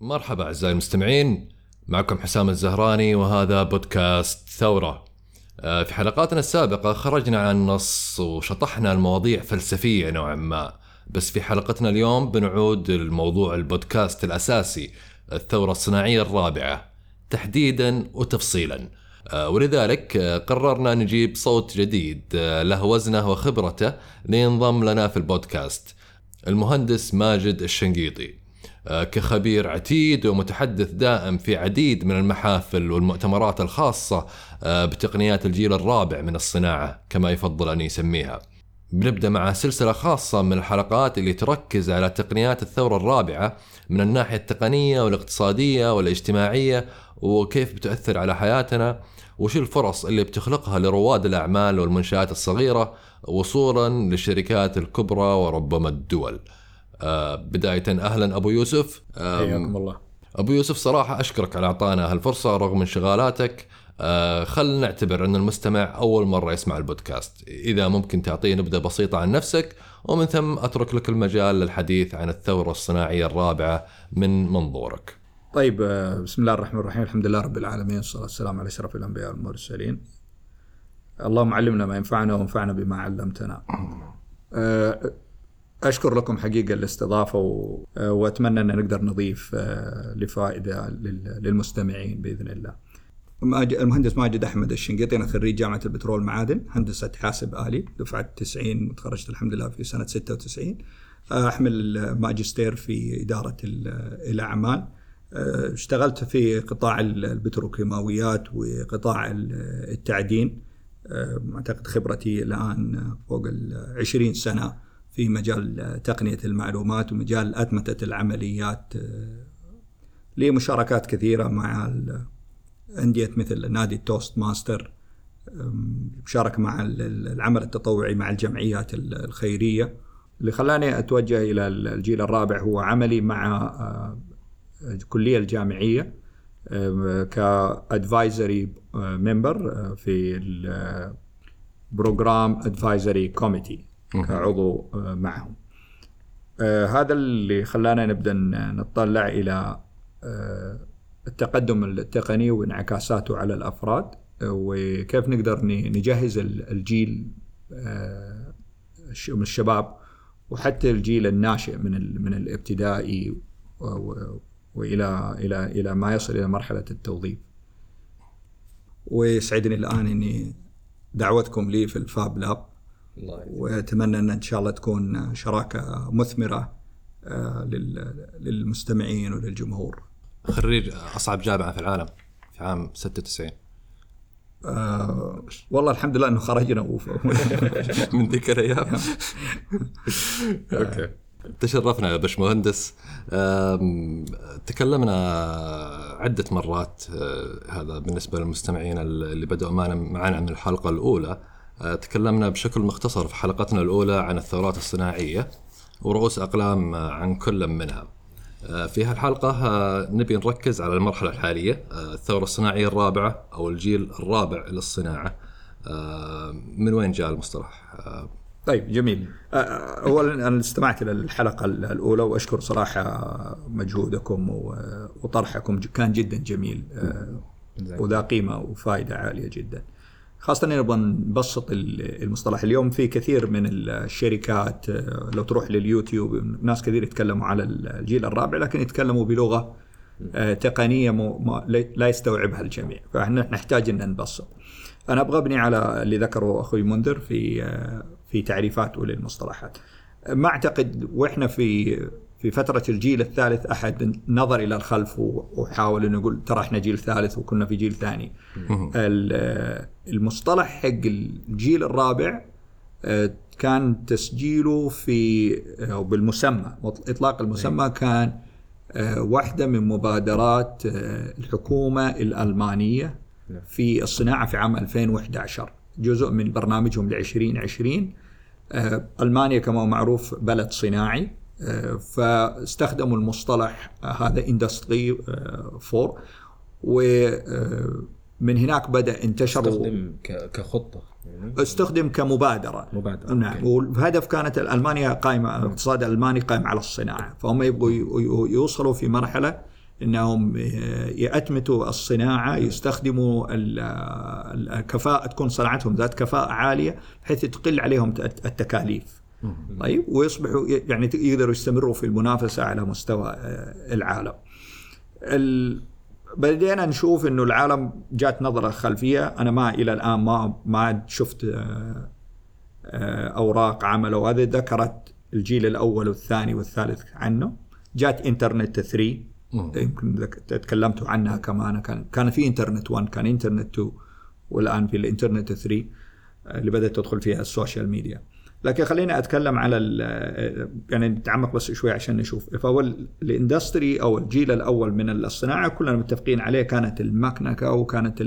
مرحبا أعزائي المستمعين معكم حسام الزهراني وهذا بودكاست ثورة. آه، في حلقاتنا السابقة خرجنا عن النص وشطحنا المواضيع فلسفية نوعا ما. بس في حلقتنا اليوم بنعود لموضوع البودكاست الأساسي الثورة الصناعية الرابعة تحديدا وتفصيلا. آه، ولذلك آه، قررنا نجيب صوت جديد له وزنه وخبرته لينضم لنا في البودكاست المهندس ماجد الشنقيطي. كخبير عتيد ومتحدث دائم في عديد من المحافل والمؤتمرات الخاصة آه، بتقنيات الجيل الرابع من الصناعة كما يفضل أن يسميها. بنبدأ مع سلسلة خاصة من الحلقات اللي تركز على تقنيات الثورة الرابعة من الناحية التقنية والاقتصادية والاجتماعية وكيف بتأثر على حياتنا وش الفرص اللي بتخلقها لرواد الأعمال والمنشآت الصغيرة وصولا للشركات الكبرى وربما الدول. آه، بداية أهلا أبو يوسف. حياكم الله. أبو يوسف صراحة أشكرك على إعطانا هالفرصة رغم انشغالاتك. آه، خل نعتبر أن المستمع أول مرة يسمع البودكاست. إذا ممكن تعطيه نبذة بسيطة عن نفسك ومن ثم أترك لك المجال للحديث عن الثورة الصناعية الرابعة من منظورك. طيب آه، بسم الله الرحمن الرحيم. الحمد لله رب العالمين والصلاة والسلام على أشرف الأنبياء والمرسلين. اللهم علمنا ما ينفعنا وانفعنا بما علمتنا. أشكر لكم حقيقة الاستضافة و... وأتمنى أن نقدر نضيف آه، لفائدة للمستمعين بإذن الله. المهندس ماجد أحمد الشنقيطي أنا خريج جامعة البترول معادن هندسة حاسب آلي دفعة 90 تخرجت الحمد لله في سنة 96 أحمل ماجستير في إدارة الأعمال. آه، اشتغلت في قطاع البتروكيماويات وقطاع التعدين. آه، أعتقد خبرتي الآن فوق ال 20 سنة. في مجال تقنية المعلومات ومجال أتمتة العمليات آه، لي مشاركات كثيرة مع أندية مثل نادي التوست ماسترز مشاركة مع العمل التطوعي مع الجمعيات الخيرية. اللي خلاني أتوجه إلى الجيل الرابع هو عملي مع آه، الكلية الجامعية ك advisory member آه، في ال program advisory committee. كعضو آه، معهم. آه، هذا اللي خلانا نبدأ نطلع إلى آه، التقدم التقني وانعكاساته على الأفراد وكيف نقدر نجهز الجيل من الشباب وحتى الجيل الناشئ من من الابتدائي وإلى إلى إلى ما يصل إلى مرحلة التوظيف. ويسعدني الآن إني دعوتكم لي في الفاب لاب. وأتمنى أن إن شاء الله تكون شراكة مثمرة آه، للمستمعين وللجمهور. خريج أصعب جامعة في العالم في عام 96 آه والله الحمد لله إنه خرجنا من ذيك الأيام. أوكي. تشرفنا يا باشمهندس. تكلمنا عدة مرات آه، هذا بالنسبة للمستمعين اللي بدأوا معنا من الحلقة الأولى. آه، تكلمنا بشكل مختصر في حلقتنا الأولى عن الثورات الصناعية ورؤوس أقلام آه، عن كل منها. آه، في هالحلقة نبي نركز على المرحلة الحالية الثورة الصناعية الرابعة أو الجيل الرابع للصناعة. من وين جاء المصطلح؟ طيب جميل. اولا أنا استمعت إلى الحلقة الأولى وأشكر صراحة مجهودكم وطرحكم كان جدا جميل. وذا قيمة وفائدة عالية جدا. خاصة نبغى نبسط المصطلح اليوم في كثير من الشركات آه، لو تروح لليوتيوب ناس كثير يتكلموا على الجيل الرابع لكن يتكلموا بلغة آه، تقنية لا يستوعبها الجميع فإحنا نحتاج إن نبسط. أنا أبغى أبني على اللي ذكره أخوي منذر في آه، في تعريفاته للمصطلحات. ما أعتقد وإحنا في في فترة الجيل الثالث أحد نظر إلى الخلف وحاول أنه يقول ترى إحنا جيل ثالث وكنا في جيل ثاني. المصطلح حق الجيل الرابع آه، كان تسجيله في أو بالمسمى إطلاق المسمى كان آه، واحدة من مبادرات آه، الحكومة الألمانية نعم. في الصناعة في عام 2011 جزء من برنامجهم ل 2020 ألمانيا كما معروف بلد صناعي. فاستخدموا المصطلح هذا اندستري 4 ومن هناك بدأ انتشر استخدم كخطة يعني؟ استخدم كمبادرة. مبادرة نعم. والهدف كانت ألمانيا قائمه الاقتصاد الالماني قائم على الصناعة. فهم يبغوا يوصلوا في مرحلة إنهم يأتمتوا الصناعة يستخدموا الكفاءة تكون صناعتهم ذات كفاءة عالية بحيث تقل عليهم التكاليف. طيب ويصبحوا يعني يقدروا يستمروا في المنافسة على مستوى العالم. بدينا نشوف إنه العالم جات نظرة خلفية. أنا ما إلى الآن ما ما شفت آه، آه، أوراق عمل وهذه ذكرت الجيل الأول والثاني والثالث عنه. جات إنترنت 3 يمكن تكلمتوا عنها كمان. كان كان في إنترنت 1 كان إنترنت 2 والآن في الإنترنت 3 آه، اللي بدأت تدخل فيها ال social media. لكن خليني أتكلم على يعني نتعمق بس شوي عشان نشوف. فهو ال industry أو الجيل الأول من الصناعة كلنا متفقين عليه كانت المكنكة وكانت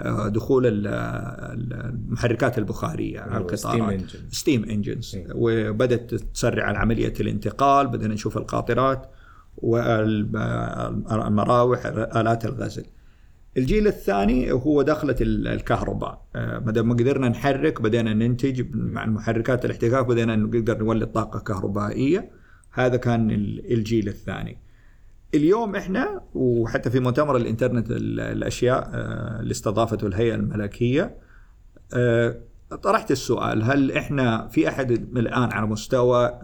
آه، دخول المحركات البخارية على القطارات. steam engines وبدأت تسرع عملية الانتقال بدأنا نشوف القاطرات والمراوح آلات الغزل. الجيل الثاني هو دخلة الكهرباء. آه، ما دام قدرنا نحرك بدينا ننتج مع المحركات الاحتكاك بدينا نقدر نولد طاقة كهربائية. هذا كان الجيل الثاني. اليوم إحنا وحتى في مؤتمر إنترنت الأشياء آه، اللي استضافته الهيئة الملكية آه، طرحت السؤال هل إحنا في أحد الآن على مستوى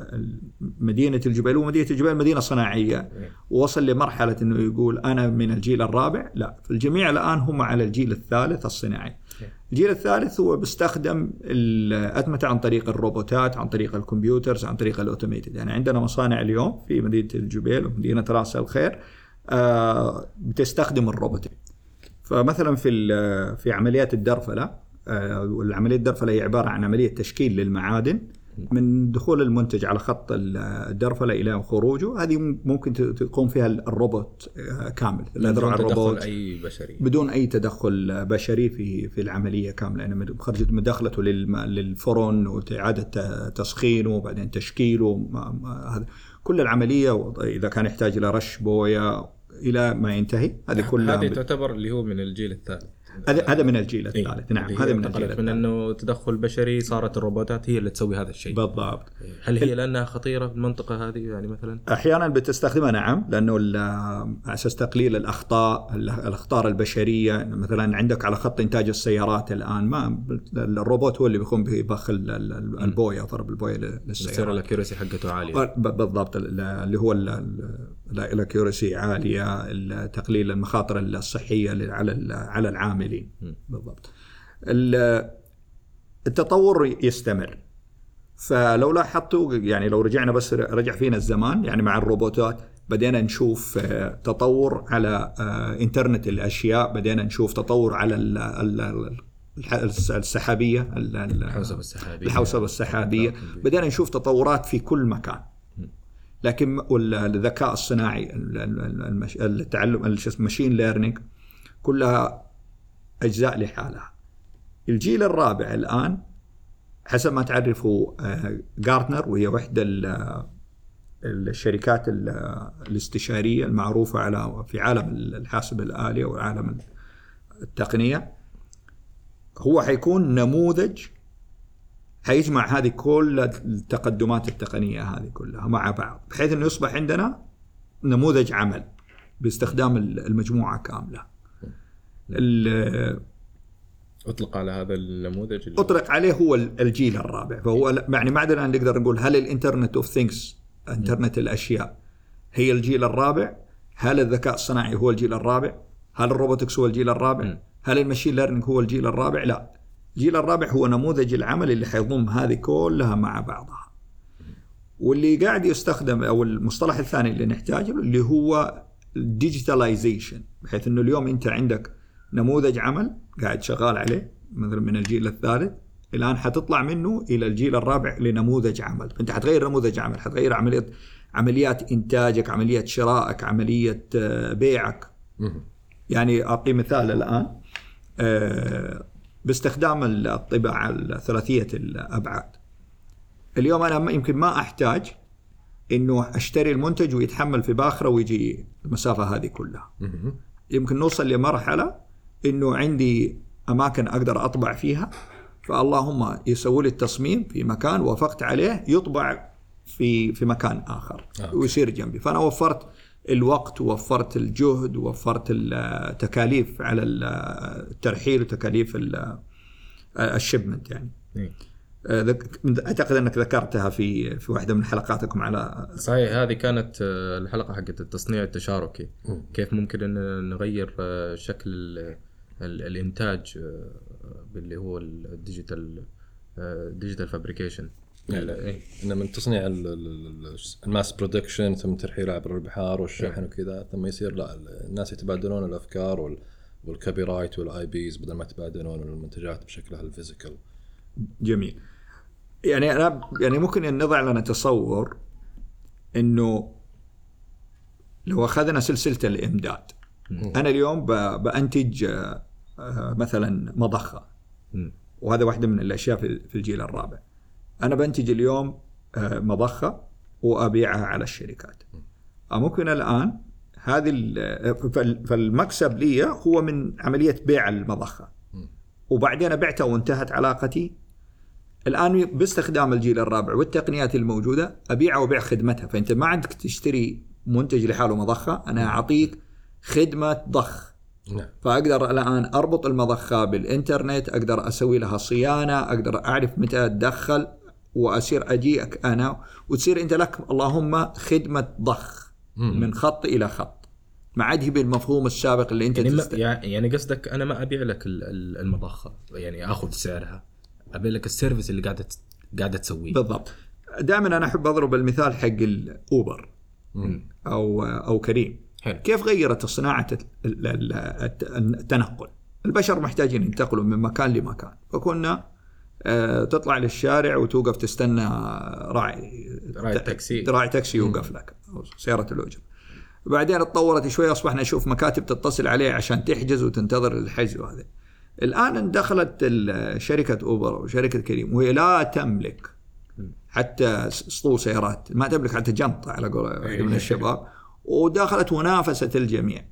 مدينة الجبيل ومدينه الجبيل مدينة صناعية. ووصل لمرحلة إنه يقول أنا من الجيل الرابع؟ لا الجميع الآن هم على الجيل الثالث الصناعي. الجيل الثالث هو بيستخدم الاتمته عن طريق الروبوتات عن طريق ال computers عن طريق ال automated. يعني عندنا مصانع اليوم في مدينة الجبيل ومدينه راس الخير آه، بتستخدم الروبوت فمثلا في في عمليات الدرفلة والعملية الدرفله هي عبارة عن عملية تشكيل للمعادن من دخول المنتج على خط الدرفله إلى خروجه. هذه ممكن تقوم فيها الروبوت آه، كامل. بدون تدخل أي بشري. بدون أي تدخل بشري في في العملية كاملة. يعني خرجت مداخلته للفرن وإعادة تسخينه وبعدين تشكيله هذا. كل العملية إذا كان يحتاج إلى رش بويه إلى ما ينتهي هذه كلها هذه تعتبر اللي هو من الجيل الثالث. هذا هذا من الجيل إيه. الثالث. نعم هذا من الجيل الثالث من إنه تدخل بشري صارت الروبوتات هي اللي تسوي هذا الشيء. بالضبط. هل هي لأنها خطيرة في المنطقة هذه يعني مثلا؟ أحيانا بتستخدمها نعم لأنه على أساس تقليل الأخطاء الأخطار البشرية مثلا عندك على خط إنتاج السيارات الآن ما الروبوت هو اللي بيقوم ببخ البوية ضرب البوية للسيارات يصير الأكيورسي حقته عالية. بالضبط اللي هو الاكيورسي عالية تقليل المخاطر الصحية على على العاملين. بالضبط. التطور يستمر. فلو لاحظتوا يعني لو رجعنا بس رجع فينا الزمان يعني مع الروبوتات بدينا نشوف آه، تطور على آه، إنترنت الأشياء بدينا نشوف تطور على السحابية. الحوسبة السحابية. الحوسبة السحابية. بدينا نشوف تطورات في كل مكان. لكن الذكاء الصناعي التعلم الماشين ليرنينج كلها أجزاء لحالها. الجيل الرابع الآن حسب ما تعرفوا جارتنر وهي وحدة الشركات الاستشارية المعروفة على في عالم الحاسب الآلي وعالم التقنية. هو حيكون نموذج حيجمع هذه كل التقدمات التقنية هذه كلها مع بعض بحيث إنه يصبح عندنا نموذج عمل باستخدام المجموعة كاملة. أطلق على هذا النموذج أطلق عليه هو الجيل الرابع فهو يعني ما عندنا نقدر نقول هل ال Internet of Things انترنت الأشياء هي الجيل الرابع؟ هل الذكاء الصناعي هو الجيل الرابع؟ هل ال robotics هو الجيل الرابع؟ هل ال machine learning هو الجيل الرابع؟ لا الجيل الرابع هو نموذج العمل اللي حيضم هذه كلها مع بعضها. واللي قاعد يستخدم أو المصطلح الثاني اللي نحتاجه اللي هو الديجيتاليزيشن بحيث إنه اليوم أنت عندك نموذج عمل قاعد شغال عليه مثلا من الجيل الثالث الآن حتطلع منه إلى الجيل الرابع لنموذج عمل. انت حتغير نموذج عمل حتغير عمليه عمليات إنتاجك عملية شرائك عملية آه، بيعك. يعني أعطي مثال الآن آه، باستخدام الطباعة الثلاثية الأبعاد. اليوم أنا يمكن ما أحتاج إنه أشتري المنتج ويتحمل في باخرة ويجي المسافة هذه كلها. يمكن نوصل لمرحلة إنه عندي أماكن أقدر أطبع فيها فاللهم يسوي لي التصميم في مكان وافقت عليه يطبع في في مكان آخر آه. ويصير جنبي. فأنا وفرت الوقت ووفرت الجهد ووفرت التكاليف على الترحيل وتكاليف ال- ال shipment يعني إيه. آه، أعتقد أنك ذكرتها في في واحدة من حلقاتكم على صحيح هذه كانت آه، الحلقة حقت التصنيع التشاركي. كيف ممكن أن نغير آه، شكل ال- ال- الإنتاج باللي هو ال digital digital fabrication يعني إنه من تصنيع ال- ال- ال- ال mass production ثم ترحيله عبر البحار والشحن وكذا ثم يصير لا الناس يتبادلون الأفكار وال وال copyright وال IPs بدل ما يتبادلون المنتجات بشكلها ال physical جميل. يعني أنا يعني ممكن أن نضع لنا تصور إنه لو أخذنا سلسلة الإمداد أنا اليوم بأنتج آه، آه، مثلا مضخة. وهذا واحدة من الأشياء في الجيل الرابع. أنا بنتج اليوم آه، مضخة وأبيعها على الشركات. ممكن الآن هذه فال- فالمكسب لي هو من عملية بيع المضخة. وبعدين بعتها وانتهت علاقتي. الآن باستخدام الجيل الرابع والتقنيات الموجودة أبيعها وأبيع خدمتها. فأنت ما عندك تشتري منتج لحاله مضخة أنا أعطيك خدمة ضخ. نعم. فأقدر الآن أربط المضخة بالإنترنت أقدر أسوي لها صيانة أقدر أعرف متى أتدخل. واصير اجيك أنا وتصير انت لك اللهم خدمة ضخ. من خط إلى خط. ما عاد هي بالمفهوم السابق اللي أنت يعني تست... يعني قصدك أنا ما أبيع لك ال- ال- المضخة يعني آخذ سعرها. أبيع لك ال service اللي قاعدة قاعدة تسويه. بالضبط. دائما أنا أحب أضرب المثال حق الاوبر. أو أو كريم. حلو. كيف غيرت صناعة ال- ال- الت- التنقل؟ البشر محتاجين ينتقلوا من مكان لمكان. فكنا تطلع للشارع وتوقف تستنى راعي راعي التاكسي. راعي تاكسي يوقف لك سيارة الاجره بعدين اتطورت شوي أصبحنا نشوف مكاتب تتصل عليه عشان تحجز وتنتظر الحجز وهذا. الآن دخلت شركة أوبر وشركه كريم وهي لا تملك حتى اسطول سيارات ما تملك حتى جنطه على قول واحد من الشباب. ودخلت ونافست الجميع.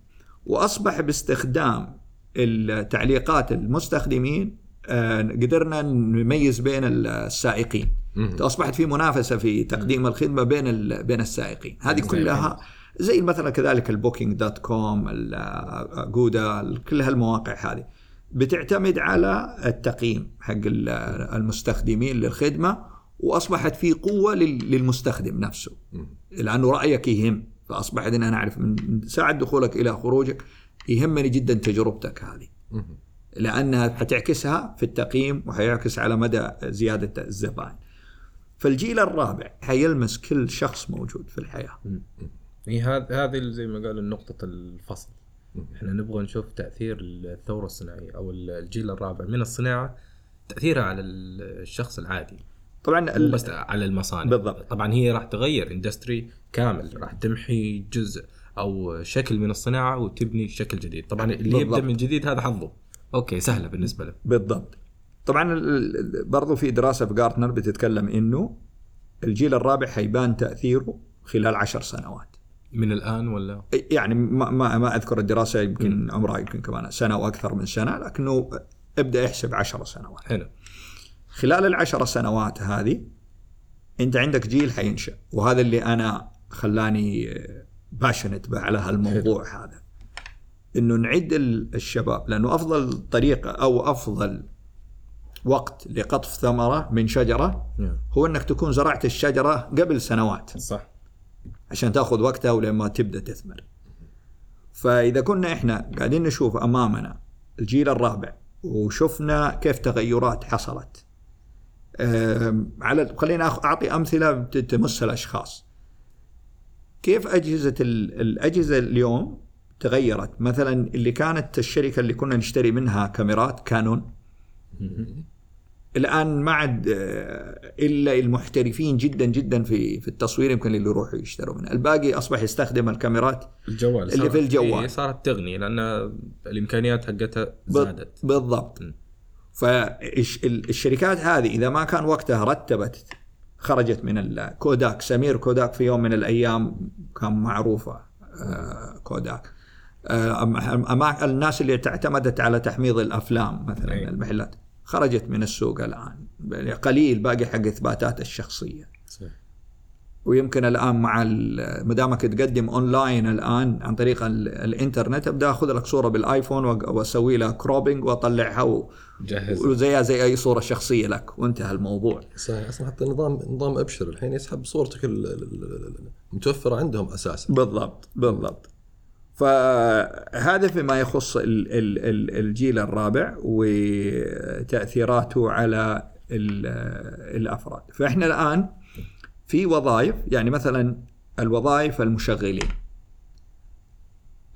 وأصبح باستخدام التعليقات المستخدمين آه، قدرنا نميز بين السائقين. اصبحت في منافسة في تقديم الخدمة بين بين السائقين هذه كلها زي مثلا كذلك ال Booking.com أجودا كل هالمواقع هذه بتعتمد على التقييم حق ال- المستخدمين للخدمة وأصبحت في قوة لل- للمستخدم نفسه. لأنه رأيك يهم فأصبحت إن أنا أعرف من ساعه دخولك إلى خروجك يهمني جدا تجربتك هذه. لأنها حتعكسها في التقييم وحيعكس على مدى زيادة الزبائن. فالجيل الرابع حيلمس كل شخص موجود في الحياة. هي هذه هذه زي ما قالوا نقطة الفصل إحنا نبغى نشوف تأثير الثورة الصناعية أو الجيل الرابع من الصناعة تأثيرها على الشخص العادي طبعا بس على المصانع بالضبط. طبعا هي راح تغير اندستري كامل راح تمحي جزء أو شكل من الصناعة وتبني شكل جديد طبعا اللي بالضبط. يبدأ من جديد هذا حظه أوكي سهلة بالنسبة له بالضبط. طبعا برضو في دراسة في جارتنر بتتكلم إنه الجيل الرابع حيبان تأثيره خلال عشر سنوات. من الآن ولا يعني ما ما, ما أذكر الدراسة يمكن عمرها يمكن كمان سنة وأكثر من سنة لكنه ابدأ احسب عشر سنوات. حلو خلال العشر سنوات هذه أنت عندك جيل حينشأ وهذا اللي أنا خلاني باشنت على هالموضوع هذا إنه نعد ال- الشباب لأنه أفضل طريقة أو أفضل وقت لقطف ثمرة من شجرة نعم. هو إنك تكون زرعت الشجرة قبل سنوات صح عشان تأخذ وقتها ولما تبدأ تثمر. فإذا كنا إحنا قاعدين نشوف أمامنا الجيل الرابع وشفنا كيف تغيرات حصلت. على خلينا أخ- أعطي أمثلة تمس الاشخاص. كيف أجهزة ال- الأجهزة اليوم تغيرت. مثلا اللي كانت الشركة اللي كنا نشتري منها كاميرات كانون. الآن ما عاد آه، إلا المحترفين جدا جدا في في التصوير يمكن اللي يروحوا يشتروا منها، الباقي أصبح يستخدم الكاميرات الجوال اللي في الجوال. هي صارت تغني لأن الإمكانيات حقتها زادت. بالضبط. فالشركات هذه إذا ما كان وقتها رتبت خرجت من الكوداك سمير كوداك في يوم من الأيام كان معروفة آه، كوداك. الناس اللي اعتمدت على تحميض الأفلام مثلا أي. المحلات. خرجت من السوق الآن. قليل باقي حق إثباتات الشخصية. صحيح. ويمكن الآن مع ما دامك تقدم أونلاين الآن عن طريق ال- الإنترنت أبدأ أخذ لك صورة بالآيفون وأسوي لها cropping وأطلعها و- جهز. وزيها زي أي صورة شخصية لك. وانتهى الموضوع. صحيح. أصلا حتى نظام نظام أبشر الحين يسحب صورتك ال- ال- ال- المتوفره عندهم أساسا. بالضبط. بالضبط. فهذا فيما يخص ال- ال- ال- الجيل الرابع وتأثيراته على ال- الأفراد. فإحنا الآن في وظائف يعني مثلا الوظائف المشغلين.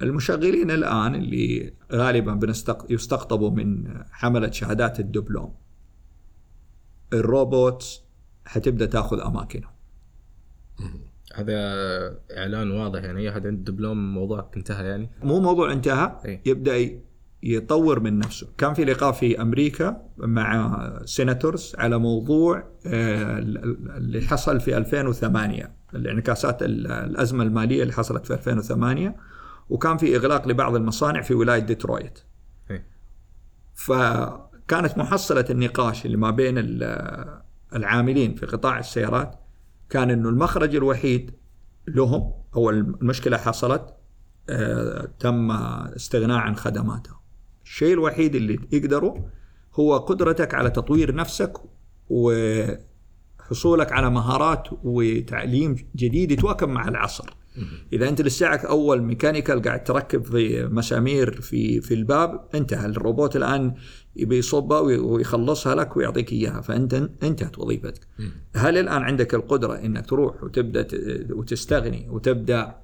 المشغلين الآن اللي غالبا. يستقطبوا من حملة شهادات الدبلوم. ال robots حتبدأ تأخذ أماكنهم. هذا إعلان واضح يعني أي أحد عنده دبلوم موضوعك انتهى يعني مو موضوع انتهى إيه. يبدأ يطور من نفسه كان في لقاء في أمريكا مع senators على موضوع آه، اللي حصل في 2008 الانعكاسات ال- الأزمة المالية اللي حصلت في 2008 وكان في إغلاق لبعض المصانع في ولاية ديترويت. فكانت محصلة النقاش اللي ما بين ال- العاملين في قطاع السيارات كان إنه المخرج الوحيد لهم أو المشكلة حصلت آه، تم استغناء عن خدماتهم الشيء الوحيد اللي يقدروا هو قدرتك على تطوير نفسك وحصولك على مهارات وتعليم جديد يتواكب مع العصر. إذا أنت لساعك أول mechanical قاعد تركب في مسامير في في الباب انتهى. الروبوت الآن يبي يصبها وي- ويخلصها لك ويعطيك إياها فأنت انتهت وظيفتك. هل الآن عندك القدرة إنك تروح وتبدأ وتستغني وتبدأ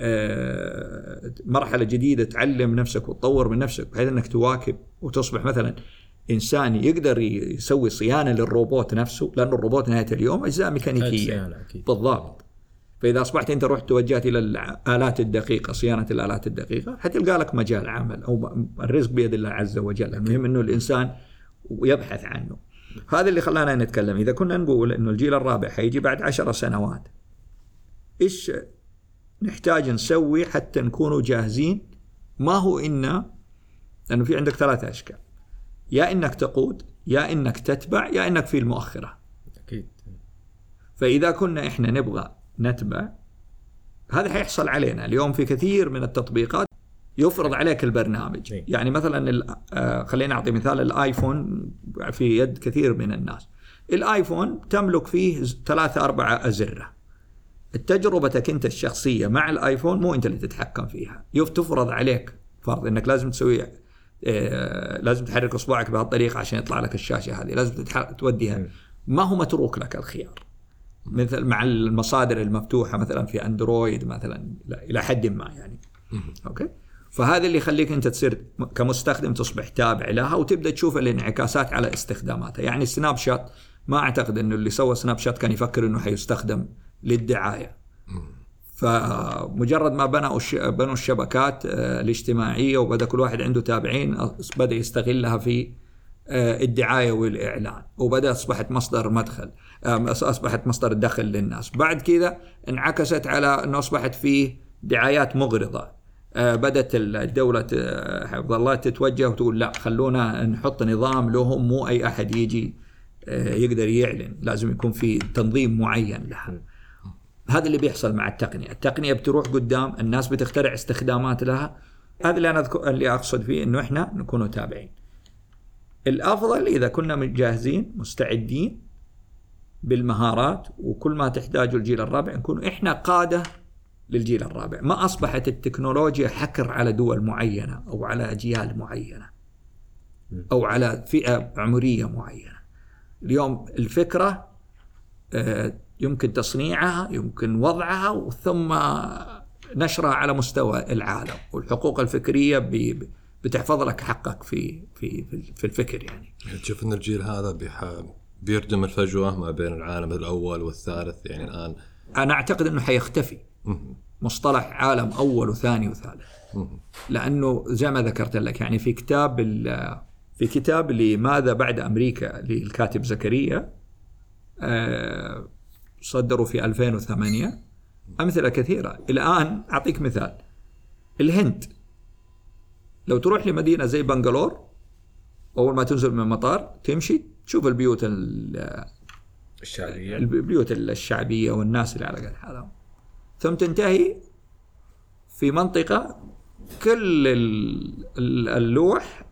آه، مرحلة جديدة تعلم نفسك وتطور من نفسك بحيث إنك تواكب وتصبح مثلا إنسان يقدر يسوي صيانة للروبوت نفسه لأنه الروبوت نهاية اليوم أجزاء ميكانيكية. بالضبط. فإذا أصبحت أنت رحت توجهت إلى الآلات الدقيقة صيانة الآلات الدقيقة حتلقى لك مجال عمل أو الرزق بيد الله عز وجل. المهم إنه الإنسان يبحث عنه. هذا اللي خلانا نتكلم. إذا كنا نقول إنه الجيل الرابع حيجي بعد عشر سنوات إيش نحتاج نسوي حتى نكونوا جاهزين؟ ما هو إن لأنه في عندك ثلاثة أشكال. يا إنك تقود يا إنك تتبع يا إنك في المؤخرة. أكيد. فإذا كنا إحنا نبغى نتبع. هذا حيحصل علينا. اليوم في كثير من التطبيقات يفرض عليك البرنامج. إيه. يعني مثلا آه، خلينا أعطي مثال الآيفون في يد كثير من الناس. الآيفون تملك فيه ثلاثة أربعة أزرة. تجربتك أنت الشخصية مع الآيفون مو أنت اللي تتحكم فيها. يف تفرض عليك فرض أنك لازم تسوي آه، لازم تحرك إصبعك بهالطريقة عشان يطلع لك الشاشة هذه. لازم توديها. مم. ما هو متروك لك الخيار. مثل مع المصادر المفتوحة مثلا في أندرويد مثلا لا- إلى حد ما يعني. okay؟ فهذا اللي يخليك أنت تصير كمستخدم تصبح تابع لها وتبدأ تشوف الانعكاسات على استخداماتها. يعني السناب شات ما أعتقد إنه اللي سوى سناب شات كان يفكر إنه حيستخدم للدعاية. فمجرد ما بنوا. بنوا الشبكات آه، الاجتماعية وبدأ كل واحد عنده تابعين بدأ يستغلها في آه، الدعاية والإعلان. وبدأ أصبحت مصدر مدخل. أصبحت مصدر دخل للناس. بعد كذا انعكست على إنه أصبحت فيه دعايات مغرضة. آه، بدأت الدولة حفظ الله تتوجه وتقول لا خلونا نحط نظام لهم مو أي أحد يجي آه، يقدر يعلن. لازم يكون في تنظيم معين لها. هذا اللي بيحصل مع التقنية، التقنية بتروح قدام، الناس بتخترع استخدامات لها، هذا اللي أنا أذكر اللي أقصد فيه إنه إحنا نكون تابعين. الأفضل إذا كنا جاهزين مستعدين بالمهارات وكل ما تحتاجه الجيل الرابع نكون إحنا قادة للجيل الرابع، ما أصبحت التكنولوجيا حكر على دول معينة أو على اجيال معينة. أو على فئة عمرية معينة. اليوم الفكرة آه، يمكن تصنيعها يمكن وضعها ثم نشرها على مستوى العالم والحقوق الفكرية ب- بتحفظ لك حقك في في في- الفكر يعني يعني تشوف إن الجيل هذا. بيردم الفجوة ما بين العالم الأول والثالث يعني الآن. أنا أعتقد إنه حيختفي. مصطلح عالم أول وثاني وثالث. لأنه زي ما ذكرت لك يعني في كتاب في كتاب لماذا بعد أمريكا للكاتب زكريا آه، صدروا في 2008 أمثلة كثيرة. الآن أعطيك مثال. الهند. لو تروح لمدينة زي بنغلور أول ما تنزل من المطار تمشي تشوف البيوت ال- الشعبية. البيوت الشعبية والناس اللي على قد حالهم. ثم تنتهي في منطقة كل ال- ال- اللوح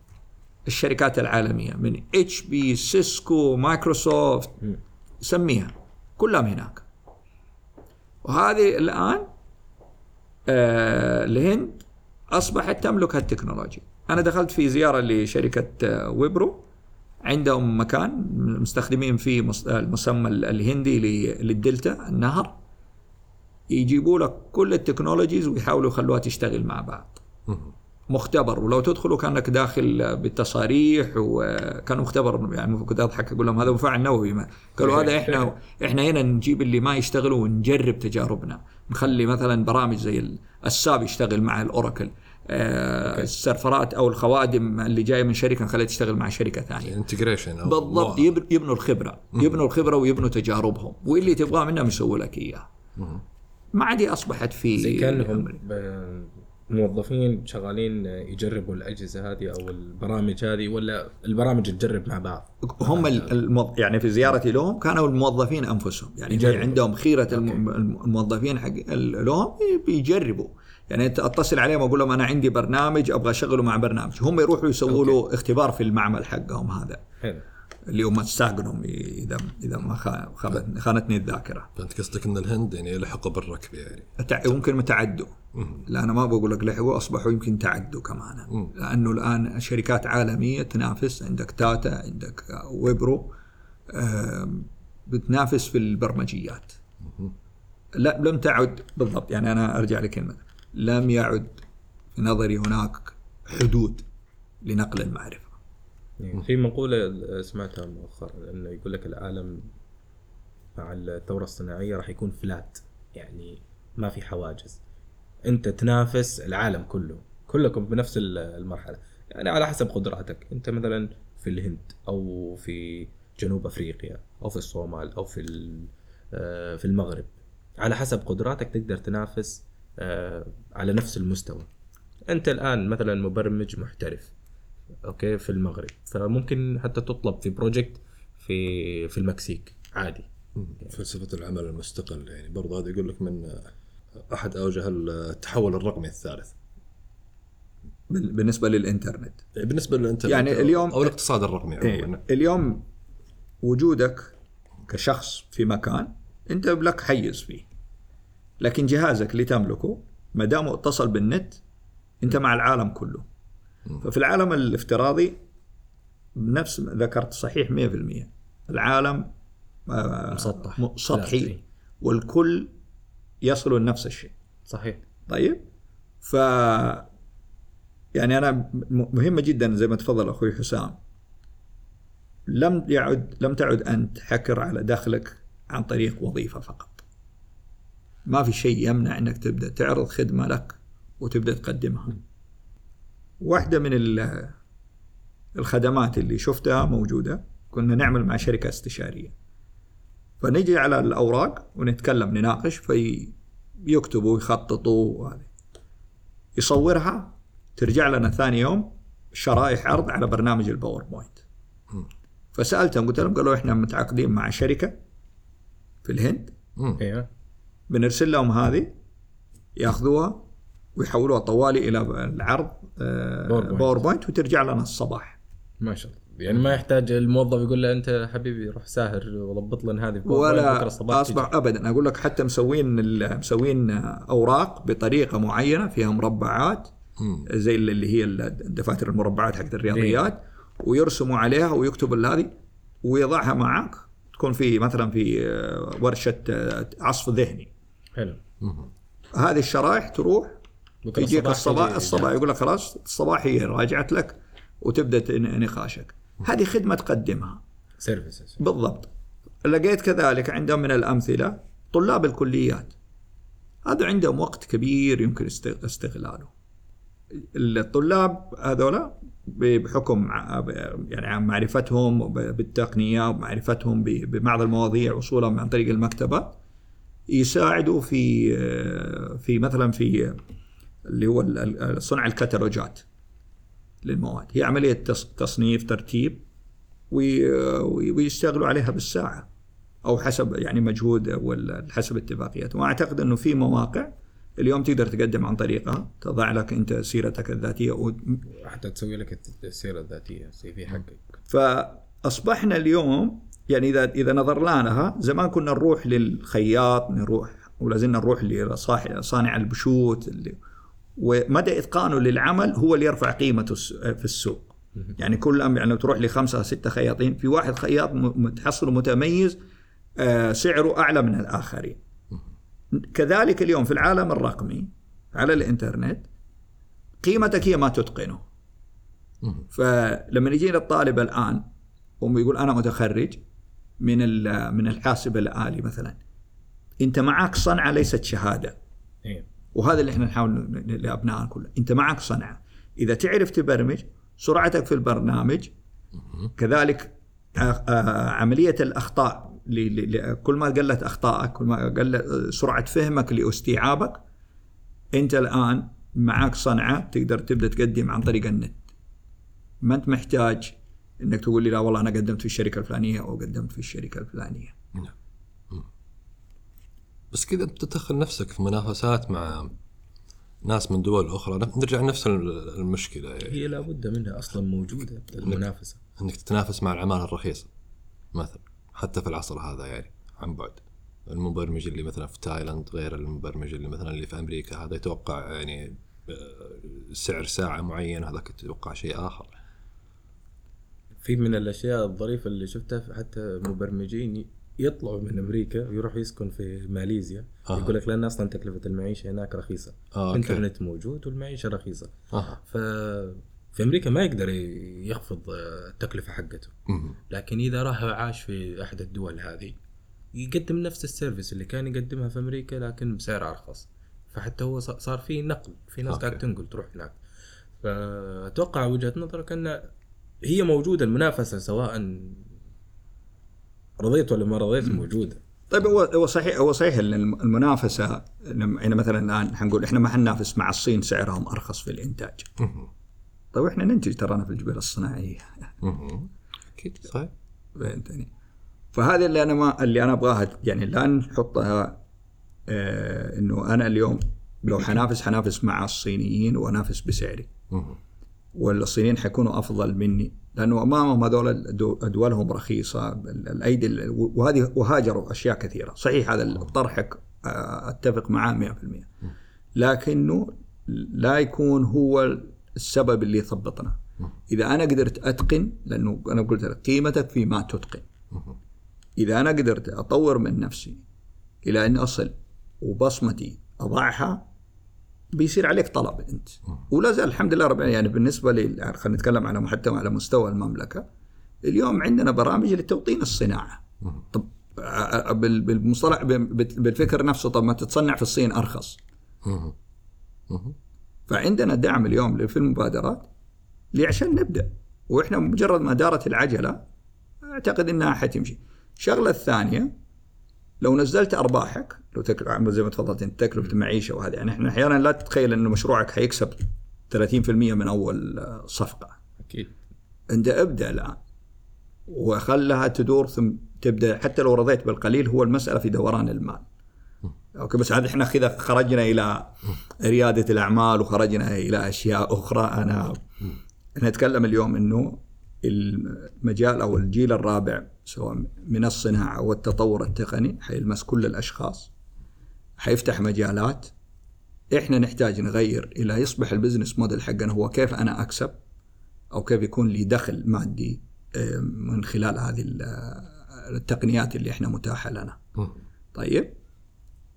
الشركات العالمية من HP Cisco Microsoft. سميها. كلهم هناك. وهذه الآن آه الهند أصبحت تملك هالتكنولوجيا. أنا دخلت في زيارة لشركة آه ويبرو. عندهم مكان مستخدمين فيه المسمى الهندي للدلتا النهر. يجيبوا لك كل ال technologies ويحاولوا يخلوها تشتغل مع بعض. مختبر. ولو تدخلوا كانك داخل بالتصاريح وكان مختبر. يعني كنت أضحك أقول لهم هذا مفاعل نووي. ما. قالوا هذا إحنا إحنا هنا نجيب اللي ما يشتغلوا ونجرب تجاربنا. نخلي مثلا برامج زي ال SAP يشتغل مع ال Oracle السيرفرات أو الخوادم اللي جاية من شركة نخليها تشتغل مع شركة ثانية. integration بالضبط يب- يبنوا الخبرة يبنوا الخبرة ويبنوا تجاربهم واللي تبغاه منهم يسووا لك إياه. ما عاد أصبحت في زي كأنهم موظفين شغالين يجربوا الأجهزة هذه أو البرامج هذه ولا البرامج تجرب مع بعض؟ هم ال- المو... يعني في زيارتي لهم كانوا الموظفين أنفسهم. يعني. عندهم خيرة الم... الموظفين حق لهم بيجربوا. يعني أنت أتصل عليهم أقول لهم أنا عندي برنامج أبغى أشغله مع برنامج. هم يروحوا يسووا له اختبار في المعمل حقهم هذا. حلو. اللي هم تستاقنهم إذا إذا ما خانتني الذاكرة. فانت قصدك إن الهند يعني لحقوا بالركب يعني. ممكن تعدوا لا أنا ما بقول لك لحقوا أصبحوا يمكن تعدوا كمان. لأنه الآن شركات عالمية تنافس عندك تاتا عندك ويبرو بتنافس في البرمجيات. لا لم تعد بالضبط. يعني أنا أرجع لكلمه لم يعد في نظري هناك حدود لنقل المعرفة. يعني في مقولة سمعتها مؤخرا إنه يقول لك العالم مع الثورة الصناعية راح يكون فلات يعني ما في حواجز. أنت تنافس العالم كله كلكم بنفس ال- المرحلة. يعني على حسب قدراتك. أنت مثلا في الهند أو في جنوب أفريقيا أو في الصومال أو في آه، في المغرب على حسب قدراتك تقدر تنافس على نفس المستوى. أنت الآن مثلا مبرمج محترف okay في المغرب فممكن حتى تطلب في project في في المكسيك عادي. فلسفة العمل المستقل يعني برضه هذا يقول لك من أحد أوجه التحول الرقمي الثالث. بال- بالنسبة للإنترنت. بالنسبة للإنترنت يعني أو- اليوم- أو الاقتصاد الرقمي عموما. إيه. اليوم وجودك كشخص في مكان أنت لك حيز فيه. لكن جهازك اللي تملكه ما دام اتصل بالنت انت مع العالم كله. ففي العالم الافتراضي بنفس ما ذكرت صحيح 100% العالم آه، مسطح. سطحي. إيه. والكل يصل لنفس الشيء. صحيح. طيب؟ ف يعني أنا مهمة جدا زي ما تفضل أخوي حسام. لم يعد لم تعد أنت حكر على دخلك عن طريق وظيفة فقط. ما في شيء يمنع إنك تبدأ تعرض خدمة لك وتبدأ تقدمها. واحدة من ال- الخدمات اللي شفتها موجودة كنا نعمل مع شركة استشارية. فنجي على الأوراق ونتكلم نناقش في يكتبوا ويخططوا يصورها ترجع لنا ثاني يوم شرائح عرض على برنامج الباوربوينت فسألتهم قلت لهم قالوا إحنا متعاقدين مع شركة في الهند. أيوه بنرسل لهم هذه ياخذوها ويحولوها طوالي إلى العرض آه، PowerPoint. PowerPoint وترجع لنا الصباح ما شاء الله يعني ما يحتاج الموظف يقول له أنت حبيبي روح ساهر وضبط لنا هذه بكره ولا الصباح أصبح ابدا أقول لك حتى مسوين ال- مسوين أوراق بطريقة معينة فيها مربعات. زي اللي هي الدفاتر المربعات حقت الرياضيات ويرسموا عليها ويكتب هذه ويضعها معك تكون في مثلا في آه، ورشة آه، عصف ذهني. حلو. هذه الشرائح تروح يجيك الصباح الصباح يقول لك خلاص الصباح هي راجعت لك وتبدأ نقاشك. هذه خدمة تقدمها. services بالضبط. لقيت كذلك عندهم من الأمثلة طلاب الكليات. هذا عندهم وقت كبير يمكن است- استغلاله. الطلاب هذولا بحكم يعني عن معرفتهم بالتقنية ومعرفتهم ببعض المواضيع وصولهم عن طريق المكتبات يساعدوا في في مثلا في اللي هو صنع الكتالوجات للمواد. هي عملية تص- تصنيف ترتيب وي- وي- ويشتغلوا عليها بالساعة أو حسب يعني مجهود ولا حسب اتفاقيات وأعتقد إنه في مواقع اليوم تقدر تقدم عن طريقها. تضع لك أنت سيرتك الذاتية و- حتى تسوي لك السيرة الذاتية ال CV حقك. فأصبحنا اليوم يعني اذا إذا نظرنا لها زمان كنا نروح للخياط نروح ولا زلنا نروح لصانع البشوت اللي ومدى إتقانه للعمل هو اللي يرفع قيمته في السوق. يعني كل يعني لو تروح لخمسة ستة خياطين في واحد خياط متحصل ومتميز آه، سعره أعلى من الآخرين. كذلك اليوم في العالم الرقمي على الإنترنت قيمتك هي ما تتقنه. فلما يجينا الطالب الآن ويقول أنا متخرج من من الحاسب الآلي مثلا. أنت معك صنعة ليست شهادة. إيه. وهذا اللي إحنا نحاول لأبنائنا كله. أنت معك صنعة. إذا تعرف تبرمج سرعتك في البرنامج كذلك آه، آه، عملية الأخطاء كل ما قلت أخطائك كل ما قلت سرعة فهمك لأستيعابك أنت الآن معك صنعة تقدر تبدأ تقدم عن طريق النت. ما أنت محتاج إنك تقول لي لا والله أنا قدمت في الشركة الفلانية أو قدمت في الشركة الفلانية. بس كذا أنت تدخل نفسك في منافسات مع ناس من دول أخرى. نرجع لنفس المشكلة. هي لابد منها أصلا موجودة المنافسة. إنك تتنافس مع العماله الرخيصة مثلا حتى في العصر هذا يعني عن بعد. المبرمج اللي مثلا في تايلاند غير المبرمج اللي مثلا اللي في أمريكا هذا يتوقع يعني آه، سعر ساعة معين هذاك يتوقع شيء آخر. في من الأشياء الظريفة اللي شفتها حتى مبرمجين يطلعوا من أمريكا ويروحوا يسكن في ماليزيا آه. يقول لك لأن أصلا تكلفة المعيشة هناك رخيصة آه، أوكي. الإنترنت موجود والمعيشة رخيصة آه. ف في أمريكا ما يقدر يخفض التكلفة حقته مم. لكن إذا راح عاش في أحد الدول هذه يقدم نفس السيرفيس اللي كان يقدمها في أمريكا لكن بسعر أرخص فحتى هو صار في نقل في ناس. قاعد تنقل تروح هناك فأتوقع وجهة نظرك أن هي موجودة المنافسة سواء رضيت ولا ما رضيت موجودة طيب هو هو صحيح هو صحيح إن الم- المنافسة يعني مثلا الآن حنقول إحنا ما حننافس مع الصين سعرهم أرخص في الإنتاج. طيب إحنا ننتج ترانا في الجبال الصناعية. أكيد صحيح فهمتني؟ فهذه اللي أنا ما اللي أنا أبغاها يعني لا نحطها آه إنه أنا اليوم لو حنافس حنافس مع الصينيين وأنافس بسعري. والصينيين حيكونوا أفضل مني لأنه أمامهم هذول دولهم رخيصة ال- الأيدي ال- وهذه وهاجروا أشياء كثيرة. صحيح هذا الطرح آه، أتفق معاه 100% لكنه لا يكون هو السبب اللي يثبطنا. إذا أنا قدرت أتقن لأنه أنا قلت لك قيمتك في ما تتقن. إذا أنا قدرت أطور من نفسي إلى أن أصل وبصمتي أضعها بيصير عليك طلب أنت ولا زال الحمد لله رب يعني بالنسبة لي خلينا نتكلم على محتوى على مستوى المملكة اليوم عندنا برامج لتوطين الصناعة طب بال- بالمصطلح بال- بالفكر نفسه طب ما تتصنع في الصين أرخص. فعندنا دعم اليوم في المبادرات عشان نبدأ وإحنا مجرد ما دارت العجلة أعتقد إنها حتمشي. الشغلة الثانية لو نزلت أرباحك لو تك... زي ما تفضلت أنت تكلفة المعيشه وهذه. يعني إحنا أحيانا لا تتخيل ان مشروعك حيكسب 30% من أول آه، صفقة. أكيد. أنت ابدأ الآن. وخلها تدور ثم تبدأ. حتى لو رضيت بالقليل هو المسألة في دوران المال. أوكي بس هذا إحنا كذا خرجنا إلى ريادة الأعمال وخرجنا إلى أشياء أخرى. أنا نتكلم اليوم إنه المجال أو الجيل الرابع سواء من الصناعه والتطور التقني حيلمس كل الأشخاص حيفتح مجالات إحنا نحتاج نغير إلى يصبح ال business model حقنا هو كيف أنا أكسب أو كيف يكون لي دخل مادي من خلال هذه آه، التقنيات اللي إحنا متاحة لنا. مم. طيب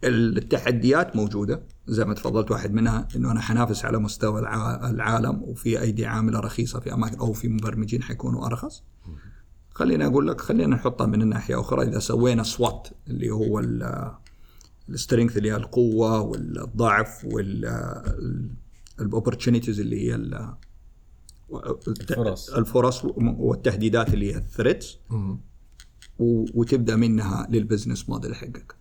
التحديات موجودة زي ما تفضلت واحد منها إنه أنا حنافس على مستوى الع- العالم وفي أيدي عاملة رخيصة في أماكن أو في مبرمجين حيكونوا أرخص. خليني أقول لك خلينا نحطها من الناحية أخرى إذا سوينا SWOT اللي هو ال strength اللي هي القوة والضعف وال opportunities اللي هي ال- الفرص. الفرص والتهديدات اللي هي ال threats وتبدأ منها لل business model حقك.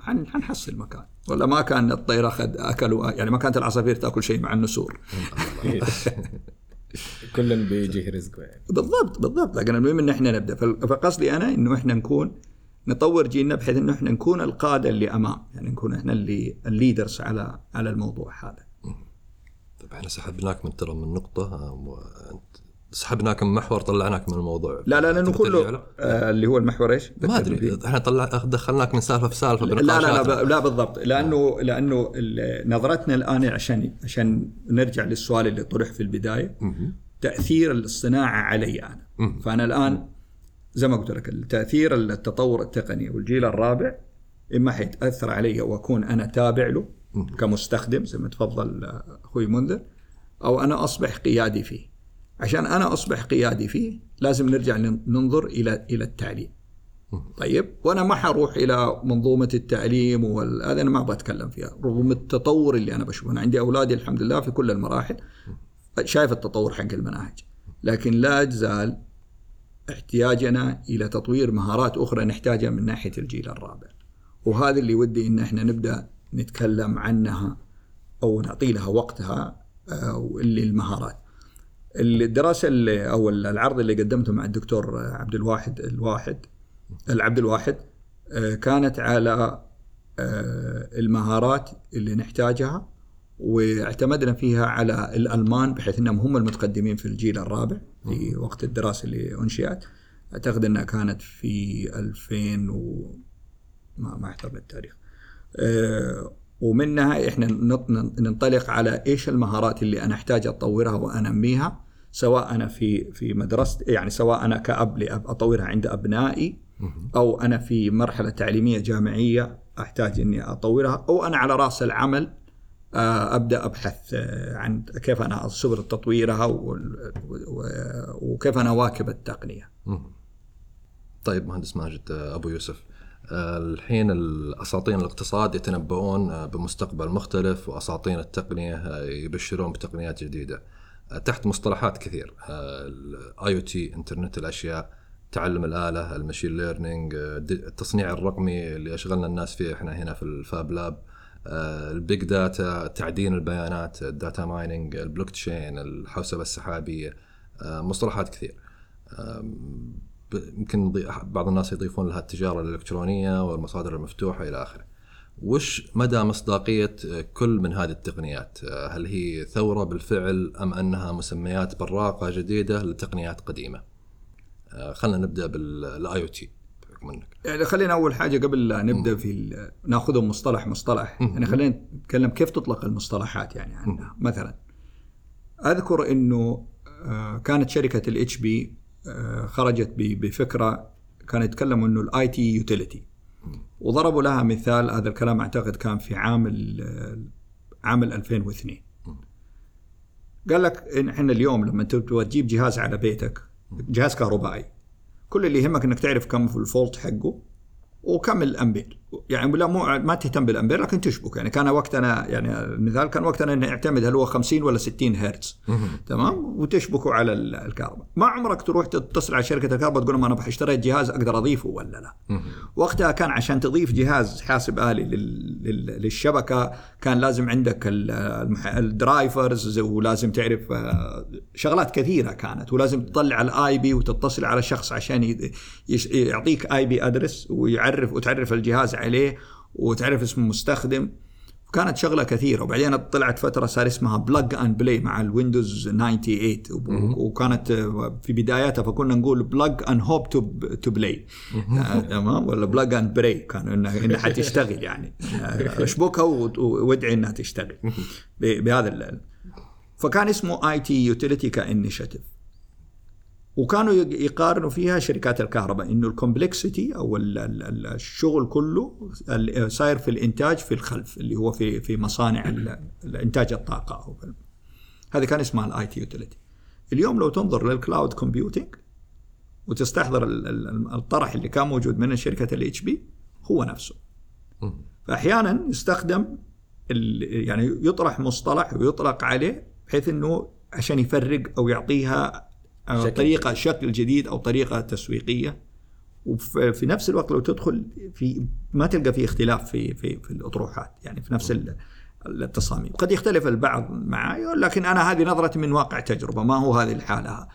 حن- حنحصل مكان. ولا ما كان الطير أخذ أكلوا يعني ما كانت العصافير تأكل شيء مع النسور. كل بيجيه رزقه يعني بالضبط بالضبط. لكن المهم إن إحنا نبدأ. فقصدي أنا إنه إحنا نكون نطور جيلنا بحيث إنه إحنا نكون القادة اللي أمام. يعني نكون إحنا اللي ال leaders على على الموضوع هذا. طيب إحنا سحبناك من ترى من نقطة آه، أنت- سحبناك من محور طلعناك من الموضوع لا لا لأنه كله له؟ آه اللي هو المحور إيش؟ ما أدري إحنا طلع دخلناك من سالفة في سالفة لا لا لا. ب- لا بالضبط لأنه لأنه نظرتنا الآن عشان عشان نرجع للسؤال اللي طرح في البداية. تأثير الصناعه علي أنا. فأنا الآن زي ما قلت لك التأثير التطور التقني والجيل الرابع إما حيتأثر علي وأكون أنا تابع له كمستخدم زي ما تفضل أخوي منذر أو أنا أصبح قيادي فيه عشان أنا أصبح قيادي فيه لازم نرجع نن- ننظر إلى إلى التعليم. طيب؟ وأنا ما حروح إلى منظومة التعليم وهذا أنا ما بتكلم فيها. رغم التطور اللي أنا بشوفه. أنا عندي أولادي الحمد لله في كل المراحل. شايف التطور حق المناهج. لكن لا تزال احتياجنا إلى تطوير مهارات أخرى نحتاجها من ناحية الجيل الرابع. وهذا اللي ودي إن إحنا نبدأ نتكلم عنها أو نعطي لها وقتها آه، واللي المهارات الدراسة اللي أو العرض اللي قدمته مع الدكتور عبد الواحد الواحد العبد الواحد آه، كانت على آه، المهارات اللي نحتاجها واعتمدنا فيها على الألمان بحيث إنهم هم المتقدمين في الجيل الرابع في وقت الدراسة اللي أنشئت. أعتقد إنها كانت في 2000 و ما ما احترم التاريخ آه، ومنها إحنا نط- ننطلق على إيش المهارات اللي أنا أحتاج أطورها وأنميها. سواء أنا في في مدرسه يعني سواء أنا كأب لأب أطورها عند أبنائي أو أنا في مرحلة تعليمية جامعية أحتاج إني أطورها أو أنا على رأس العمل آه، أبدأ أبحث آه، عن كيف أنا سبل تطويرها وكيف أنا أواكب التقنية. طيب مهندس ماجد آه، أبو يوسف الحين الاساطين الاقتصاد يتنبؤون بمستقبل مختلف واساطين التقنية يبشرون بتقنيات جديدة. تحت مصطلحات كثير. ال IoT إنترنت الأشياء تعلم الآلة ال machine learning آه، التصنيع الرقمي اللي أشغلنا الناس فيه إحنا هنا في ال Fab Lab آه، ال big data تعدين البيانات ال data mining البلوك تشين الحوسبة السحابية آه، مصطلحات كثير. يمكن بعض الناس يضيفون لها التجارة الإلكترونية والمصادر المفتوحة إلى آخره. وش مدى مصداقية كل من هذه التقنيات؟ هل هي ثورة بالفعل أم أنها مسميات براقة جديدة لتقنيات قديمة؟ آه، خلينا نبدأ بال IoT بحكم إنك. يعني خلينا أول حاجة قبل لا نبدأ في ناخذهم مصطلح مصطلح. يعني خلينا نتكلم كيف تطلق المصطلحات يعني عنها مثلا أذكر إنه آه، كانت شركة ال HP خرجت بفكرة كانوا يتكلموا إنه ال IT utility وضربوا لها مثال هذا الكلام أعتقد كان في عام عام 2002 قال لك إن إحنا اليوم لما تبغى تجيب جهاز على بيتك جهاز كهربائي كل اللي يهمك إنك تعرف كم الفولت حقه وكم الأمبير. يعني لا مو ما تهتم بالأمبير لكن تشبك. يعني كان وقتنا يعني المثال كان وقتنا نعتمد هل هو 50 ولا 60 هرتز. تمام؟ وتشبكوا على ال- الكهرباء. ما عمرك تروح تتصل على شركة الكهرباء تقول لهم أنا اشتريت جهاز أقدر أضيفه ولا لا؟ وقتها كان عشان تضيف جهاز حاسب آلي لل- لل- للشبكة كان لازم عندك ال drivers ولازم تعرف آه، شغلات كثيرة كانت. ولازم تطلع ال IP وتتصل على شخص عشان يعطيك IP address ويعرف وتعرف الجهاز عليه وتعرف اسم المستخدم كانت شغلة كثيرة. وبعدين طلعت فترة صار اسمها plug and play مع ال Windows 98 وب- وكانت في بداياتها فكنا نقول plug and hope to to play تمام؟ ولا plug and pray كانوا انها إنها حتشتغل يعني. آه، أشبكها وادعي إنها تشتغل. بهذا فكان اسمه IT utility ك initiative. وكانوا يق- يقارنوا فيها شركات الكهرباء إنه ال complexity أو ال- ال- ال- الشغل كله صاير في الإنتاج في الخلف اللي هو في في مصانع ال- الانتاج الطاقة في- هذه كان اسمها ال IT utility اليوم لو تنظر لل cloud computing وتستحضر ال- ال- الطرح اللي كان موجود من شركة ال HP هو نفسه. فأحيانا يستخدم يعني يطرح مصطلح ويطلق عليه بحيث إنه عشان يفرق أو يعطيها شكل طريقة شكل جديد أو طريقة تسويقية. وفي نفس الوقت لو تدخل في ما تلقى في اختلاف في في في الأطروحات يعني في نفس ال- التصاميم قد يختلف البعض معي لكن أنا هذه نظرتي من واقع تجربة ما هو هذه الحالة.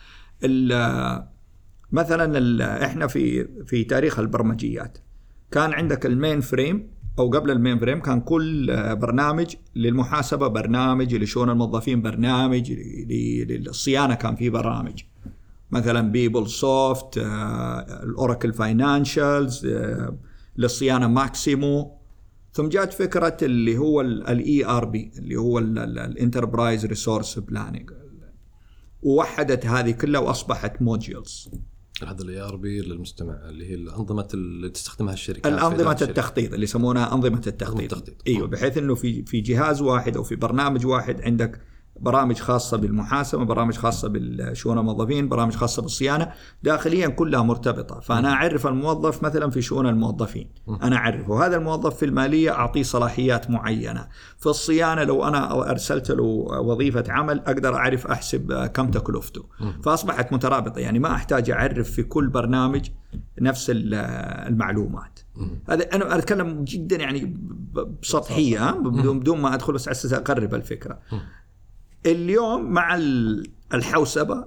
ال- مثلا إحنا في في تاريخ البرمجيات. كان عندك ال mainframe أو قبل ال mainframe كان كل برنامج للمحاسبة برنامج لشؤون الموظفين برنامج للصيانة كان في برامج. مثلا PeopleSoft ال Oracle Financials للصيانة Maximo ثم جات فكرة اللي هو ال ERP اللي هو ال enterprise resource planning ووحدت هذه كلها وأصبحت modules هذا ال ERP للمستمع اللي هي الأنظمة اللي تستخدمها الشركات الأنظمة. التخطيط اللي يسمونها أنظمة التخطيط التخطيط. إيوه بحيث إنه في في جهاز واحد أو في برنامج واحد عندك برامج خاصة بالمحاسبة برامج خاصة بالشؤون الموظفين برامج خاصة بالصيانة داخليا كلها مرتبطة. فأنا أعرف الموظف مثلا في شؤون الموظفين. أنا أعرفه. هذا الموظف في المالية أعطيه صلاحيات معينة. في الصيانة لو أنا أرسلت له وظيفة عمل أقدر أعرف أحسب كم تكلفته. فأصبحت مترابطة. يعني ما أحتاج أعرف في كل برنامج نفس ال- المعلومات. هذا أنا أتكلم جدا يعني بسطحية بدون ما أدخل بس على أساس أقرب الفكرة. اليوم مع ال- الحوسبة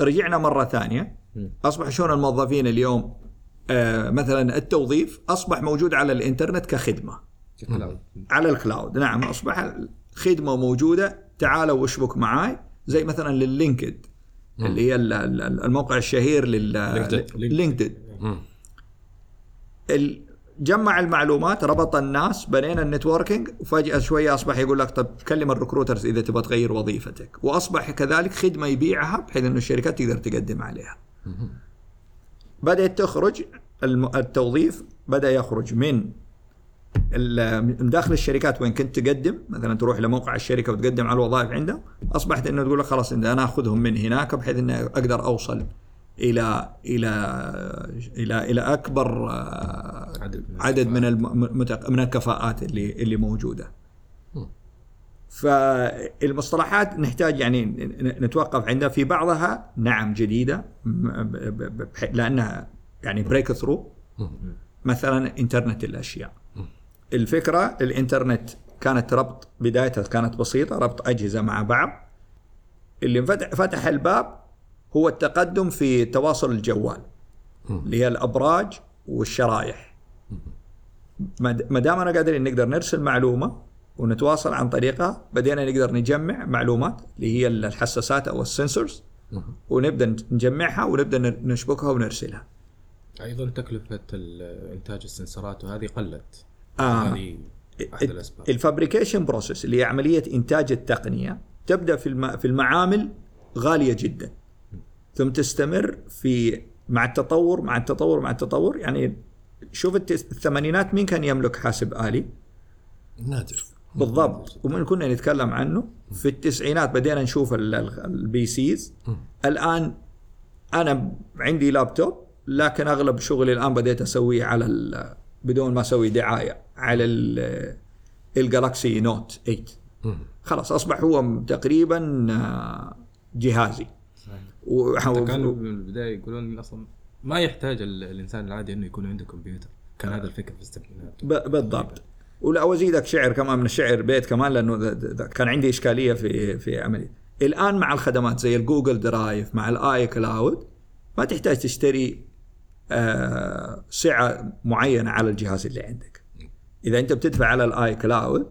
رجعنا مرة ثانية. أصبح شلون الموظفين اليوم؟ آه مثلا التوظيف أصبح موجود على الإنترنت كخدمة. cloud. على ال cloud. نعم أصبح خدمه موجودة. تعالوا واشبك معاي. زي مثلا لل LinkedIn اللي هي ال- ال- الموقع الشهير لل LinkedIn. جمع المعلومات ربط الناس بنينا ال networking وفجأة شوية أصبح يقول لك طب كلم ال recruiters إذا تبغى تغير وظيفتك. وأصبح كذلك خدمة يبيعها بحيث أنه الشركات تقدر تقدم عليها. بدأت تخرج التوظيف بدأ يخرج من من داخل الشركات وين كنت تقدم مثلا تروح لموقع الشركة وتقدم على الوظائف عنده أصبحت إنه تقول لك خلاص أنا أخذهم من هناك بحيث إني أقدر أوصل إلى إلى إلى إلى أكبر آه، عدد من عدد من المتق... من الكفاءات اللي اللي موجودة. فالمصطلحات نحتاج يعني نتوقف عندها. في بعضها نعم جديدة لأنها يعني بريك ثرو مثلا إنترنت الأشياء. الفكرة الإنترنت كانت ربط بدايتها كانت بسيطة ربط أجهزة مع بعض. اللي فتح الباب هو التقدم في تواصل الجوال اللي هي الأبراج والشرايح ما د- ما دامنا قادرين نقدر نرسل معلومة ونتواصل عن طريقها بدينا نقدر نجمع معلومات اللي هي الحساسات أو ال sensors ونبدأ نجمعها ونبدأ نشبكها ونرسلها. أيضا تكلفة إنتاج السنسورات وهذه قلت. آه. هذه أحد الأسباب. ال fabrication process اللي هي عملية إنتاج التقنية تبدأ في الم- في المعامل غالية جدا. ثم تستمر في مع التطور مع التطور مع التطور. يعني شوف الثمانينات مين كان يملك حاسب آلي؟ نادر. بالضبط. ومن كنا نتكلم عنه. في التسعينات بدينا نشوف ال- ال- ال PCs. الآن أنا عندي لابتوب لكن أغلب شغلي الآن بديت أسويه على بدون ما أسوي دعاية على ال- ال Galaxy Note 8 خلاص أصبح هو تقريبا آه، جهازي. و- كانوا من البدايه يقولون أصلا ما يحتاج ال- الإنسان العادي إنه يكون عنده كمبيوتر. كان هذا الفكر في السبعينات بالضبط. ولا وازيدك شعر كمان من الشعر بيت كمان لأنه ذا- ذا كان عندي إشكالية في في عمليه الآن مع الخدمات زي ال Google Drive مع ال iCloud ما تحتاج تشتري آه سعة معينة على الجهاز اللي عندك. إذا أنت بتدفع على ال iCloud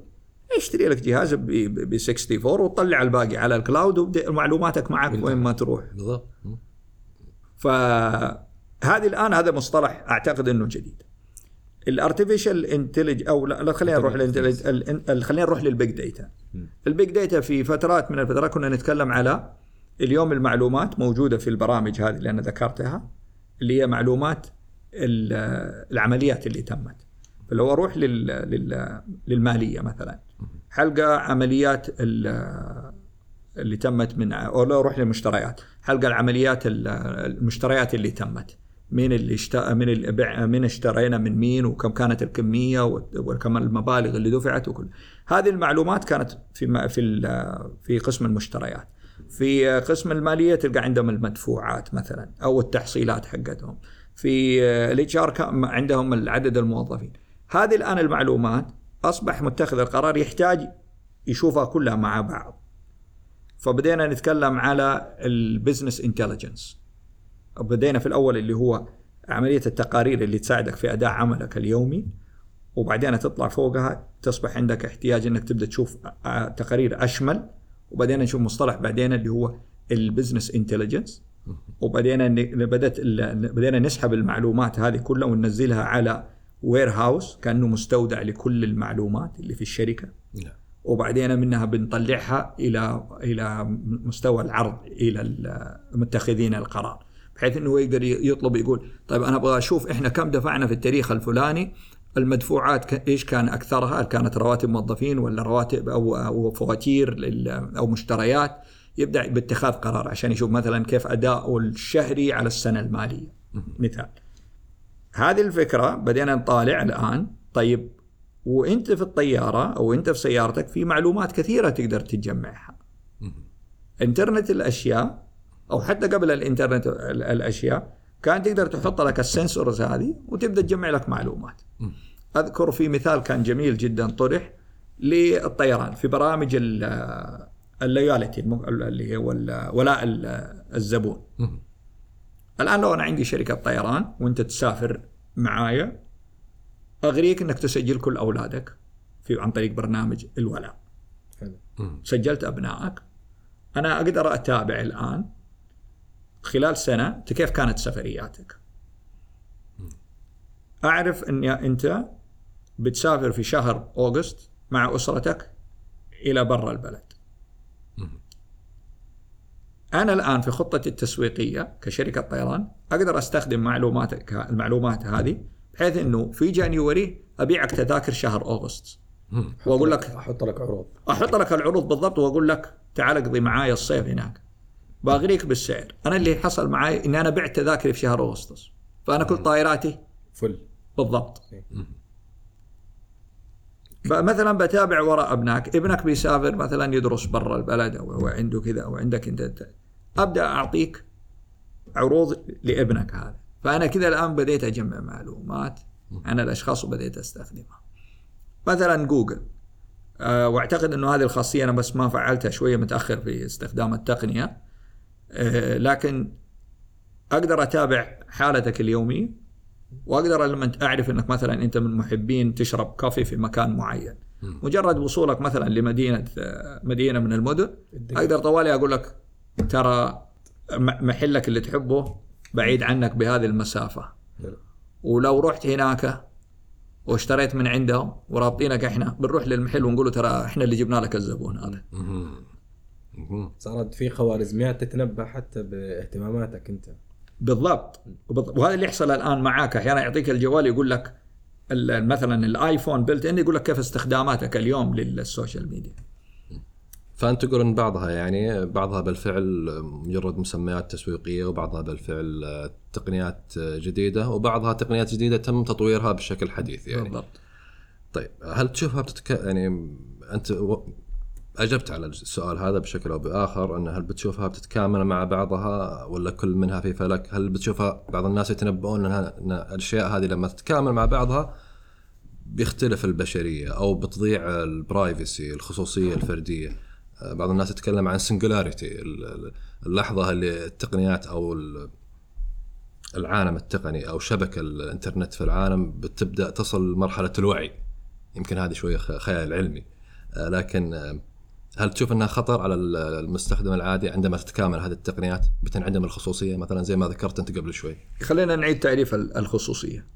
اشتري لك جهاز ب ب 64 وتطلع الباقي على ال cloud ومعلوماتك معك وين ما تروح. بالضبط. فهذه الآن هذا مصطلح أعتقد إنه جديد. ال artificial intelligence أو لا, لا خلينا نروح خلينا نروح لل big data ال big data في فترات من الفترات كنا نتكلم على اليوم المعلومات موجودة في البرامج هذه اللي أنا ذكرتها اللي هي معلومات ال- العمليات اللي تمت. فلو أروح لل لل للمالية مثلا. حلقة عمليات ال- اللي تمت من أو لو للمشتريات. حلقة العمليات ال- المشتريات اللي تمت. مين اللي اشترى من اللي بع من اشترينا من مين وكم كانت الكمية وكم المبالغ اللي دفعت وكل. هذه المعلومات كانت في في في قسم المشتريات. في قسم المالية تلقى عندهم المدفوعات مثلا أو التحصيلات حقتهم. في ال HR عندهم عدد الموظفين. هذه الآن المعلومات أصبح متخذ القرار يحتاج يشوفها كلها مع بعض. فبدينا نتكلم على ال business intelligence بدينا في الأول اللي هو عملية التقارير اللي تساعدك في أداء عملك اليومي وبعدين تطلع فوقها تصبح عندك احتياج إنك تبدأ تشوف تقارير أشمل وبعدين نشوف مصطلح بعدين اللي هو ال business intelligence وبعدين بدأت بدينا نسحب المعلومات هذه كلها وننزلها على warehouse كأنه مستودع لكل المعلومات اللي في الشركة. نعم. وبعدين منها بنطلعها إلى إلى مستوى العرض إلى ال- متخذين القرار. بحيث إنه يقدر يطلب يقول طيب أنا أبغى أشوف إحنا كم دفعنا في التاريخ الفلاني المدفوعات إيش كان أكثرها؟ هل كانت رواتب موظفين ولا رواتب أو أو فواتير أو مشتريات؟ يبدأ باتخاذ قرار عشان يشوف مثلا كيف اداؤه الشهري على السنة المالية. مثال. هذه الفكرة بدينا نطالع الآن. طيب وإنت في الطيارة أو إنت في سيارتك في معلومات كثيرة تقدر تجمعها إنترنت الأشياء أو حتى قبل الإنترنت ال- الأشياء كان تقدر تحط لك السنسورز هذه وتبدأ تجمع لك معلومات. أذكر في مثال كان جميل جدا طرح للطيران في برامج ال- اللويالتي اللي هو ولاء ال- الزبون. الآن لو أنا عندي شركة طيران وأنت تسافر معايا أغريك إنك تسجل كل أولادك في عن طريق برنامج الولاء. سجلت أبنائك. أنا أقدر أتابع الآن خلال سنة أنت كيف كانت سفرياتك. أعرف إن أنت بتسافر في شهر أوغست مع أسرتك إلى برا البلد. أنا الآن في خطتي التسويقية كشركة طيران أقدر أستخدم معلوماتك المعلومات هذه بحيث إنه في جانيوري أبيعك تذاكر شهر مهم. وأقول لك أحط لك عروض. أحط لك العروض بالضبط وأقول لك تعال اقضي معايا الصيف هناك. باغريك بالسعر. أنا اللي حصل معي إني أنا بعت تذاكري في شهر أغسطس. فأنا كل طائراتي فل. بالضبط. فمثلا بتابع وراء ابنائك ابنك بيسافر مثلا يدرس برا البلد أو عنده كذا أو عندك أنت أبدأ أعطيك عروض لابنك هذا. فأنا كذا الآن بديت أجمع معلومات عن الأشخاص وبديت أستخدمها. مثلا جوجل. أه وأعتقد إنه هذه الخاصية أنا بس ما فعلتها شوية متأخر في استخدام التقنية. أه لكن أقدر أتابع حالتك اليومية. واقدر لما أعرف إنك مثلا أنت من محبين تشرب كوفي في مكان معين. مجرد وصولك مثلا لمدينة مدينة من المدن أقدر طوالي أقول لك ترى محلك اللي تحبه بعيد عنك بهذه المسافة. حلو. ولو رحت هناك واشتريت من عندهم ورابطينك إحنا بنروح للمحل ونقول له ترى إحنا اللي جبنا لك الزبون هذا. صارت في خوارزميات تتنبأ حتى باهتماماتك أنت. بالضبط. وهذا اللي يحصل الآن معاك. أحيانا يعطيك الجوال يقول لك مثلا ال iPhone built in يقول لك كيف استخداماتك اليوم لل social media. فأنت تقول إن بعضها يعني بعضها بالفعل مجرد مسميات تسويقية وبعضها بالفعل تقنيات جديدة وبعضها تقنيات جديدة تم تطويرها بشكل حديث يعني. بالضبط. طيب هل تشوفها بتتك... يعني أنت و... أجبت على السؤال هذا بشكل أو بآخر إن هل بتشوفها بتتكامل مع بعضها ولا كل منها في فلك؟ هل بتشوفها بعض الناس يتنبؤون إن الأشياء هذه لما تتكامل مع بعضها بيختلف البشرية أو بتضيع البرايفسي الخصوصية الفردية. بعض الناس يتكلم عن سنجولاريتي اللحظة اللي التقنيات أو ال- العالم التقني أو شبكة الإنترنت في العالم بتبدأ تصل لمرحلة الوعي يمكن هذه شوية خيال علمي آه، لكن هل تشوف إنها خطر على ال- المستخدم العادي عندما تتكامل هذه التقنيات بتنعدم الخصوصية؟ مثلا زي ما ذكرت أنت قبل شوي. خلينا نعيد تعريف ال- الخصوصية.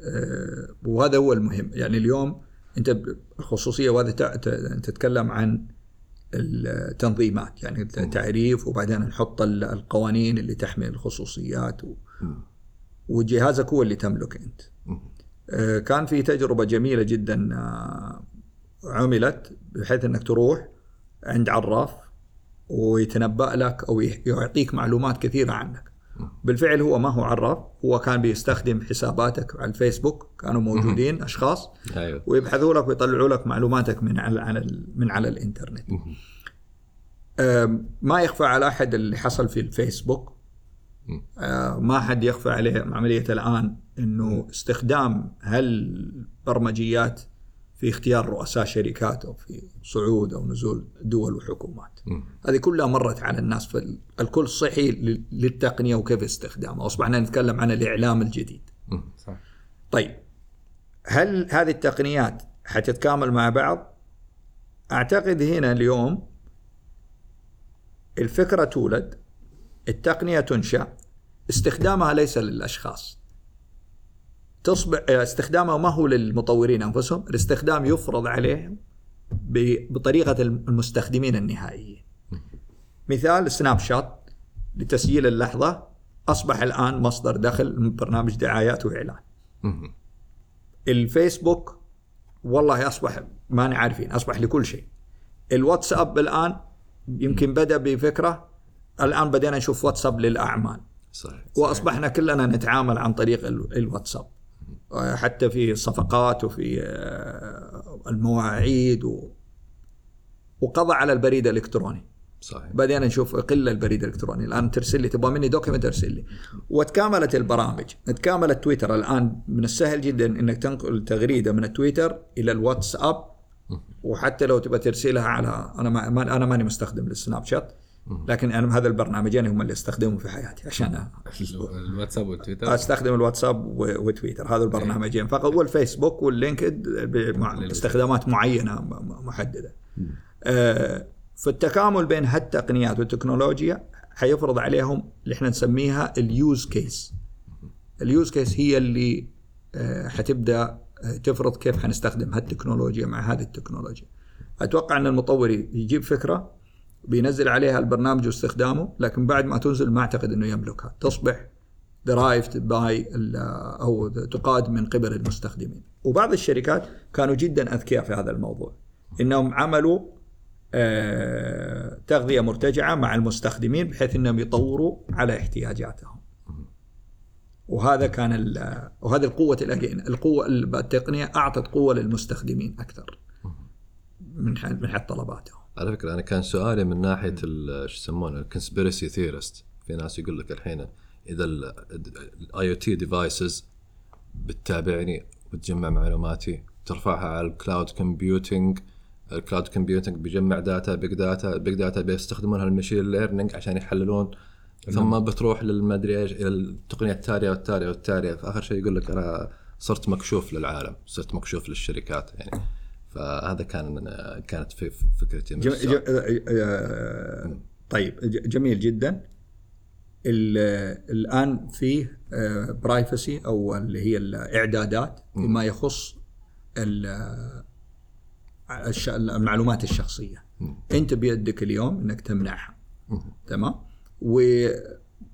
آه، وهذا هو المهم. يعني اليوم أنت الخصوصية وهذا تتكلم عن التنظيمات. يعني التعريف وبعدين نحط ال- القوانين اللي تحمي الخصوصيات و... وجهازك هو اللي تملك أنت. آه، كان في تجربة جميلة جدا آه، عملت بحيث إنك تروح عند عراف ويتنبأ لك أو يعطيك معلومات كثيرة عنك. بالفعل هو ما هو عراف هو كان بيستخدم حساباتك على الفيسبوك كانوا موجودين أشخاص أيوه. ويبحثوا لك ويطلعوا لك معلوماتك من على من على الإنترنت. ما يخفى على أحد اللي حصل في الفيسبوك. آه، ما حد يخفى عليه عملية الآن أنه استخدام هالبرمجيات في اختيار رؤساء شركات أو في صعود أو نزول دول وحكومات. مم. هذه كلها مرت على الناس فالكل صحي لل- للتقنية وكيف استخدامها، أصبحنا نتكلم عن الإعلام الجديد. صح طيب هل هذه التقنيات حتتكامل مع بعض؟ أعتقد هنا اليوم الفكرة تولد التقنية تنشأ استخدامها ليس للأشخاص تصبح استخدامها ما هو للمطورين أنفسهم الاستخدام يفرض عليهم بطريقة المستخدمين النهائيين. مثال سناب شات لتسجيل اللحظة. أصبح الآن مصدر دخل من برنامج دعايات وإعلان. الفيسبوك والله أصبح ما عارفين أصبح لكل شيء. الواتساب الآن يمكن بدأ بفكرة الآن بدينا نشوف واتساب للأعمال. صحيح. وأصبحنا كلنا نتعامل عن طريق ال- الواتساب. حتى في الصفقات وفي آه، المواعيد و... وقضى على البريد الإلكتروني. صحيح. بدينا نشوف قلة البريد الإلكتروني. الآن ترسل لي تبغى مني document أرسل لي. وتكاملت البرامج. تكاملت تويتر. الآن من السهل جدا إنك تنقل تغريدة من التويتر إلى الواتساب. وحتى لو تبغى ترسلها على أنا ما- أنا ماني مستخدم للسناب شات. لكن أنا هذا البرنامجين هم اللي أستخدمهم في حياتي عشان الواتساب والتويتر؟ أستخدم الواتساب وتويتر. هذا البرنامجين فقط. والفيسبوك وال LinkedIn بمع- استخدامات معينة محددة. آه، فالتكامل بين هالتقنيات والتكنولوجيا حيفرض عليهم اللي إحنا نسميها ال use case. ال use case هي اللي آه، حتبدأ آه، تفرض كيف حنستخدم هالتكنولوجيا مع هذه التكنولوجيا. أتوقع أن المطور يجيب فكرة. بينزل عليها البرنامج واستخدامه لكن بعد ما تنزل ما أعتقد إنه يملكها. تصبح drived by أو تقاد من قبل المستخدمين. وبعض الشركات كانوا جدا أذكياء في هذا الموضوع. إنهم عملوا آه، تغذية مرتجعة مع المستخدمين بحيث إنهم يطوروا على احتياجاتهم. وهذا كان وهذه القوة القوة التقنية أعطت قوة للمستخدمين أكثر. من من حد طلباتهم. على فكرة أنا كان سؤالي من ناحية ال- شو يسمونه ال conspiracy theorist في ناس يقول لك الحين إذا ال IoT devices بتتابعني وتجمع معلوماتي ترفعها على ال cloud computing ال cloud computing بيجمع data big data big data بيستخدمونها ال machine learning عشان يحللون. ثم بتروح للمدري إيش التقنية التالية والتالية والتالية. في اخر شيء يقول لك أنا صرت مكشوف للعالم صرت مكشوف للشركات يعني. فهذا كان من كانت في فكرتي من جم... جم... آه، طيب ج- جميل جدا. ال- الآن فيه برايفسي أو اللي هي الإعدادات فيما يخص ال- الش- المعلومات الشخصية. أنت بيدك اليوم إنك تمنعها. تمام؟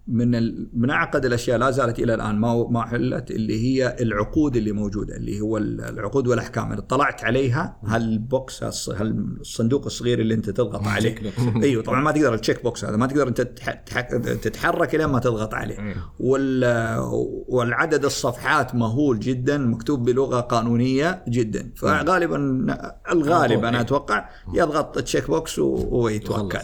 ال... من أعقد الأشياء لا زالت إلى الآن ما ما حلت اللي هي العقود اللي موجودة اللي هو ال- العقود والأحكام. اللي طلعت عليها هالبوكس هالص- هالصندوق الصغير اللي أنت تضغط عليه؟ أيوه طبعا ما تقدر ال check box هذا ما تقدر أنت تتح- تح- تتحرك الين ما تضغط عليه. وال والعدد الصفحات مهول جدا مكتوب بلغة قانونية جدا. فغالبا الغالب أنا أتوقع يضغط ال check box ويتوكل.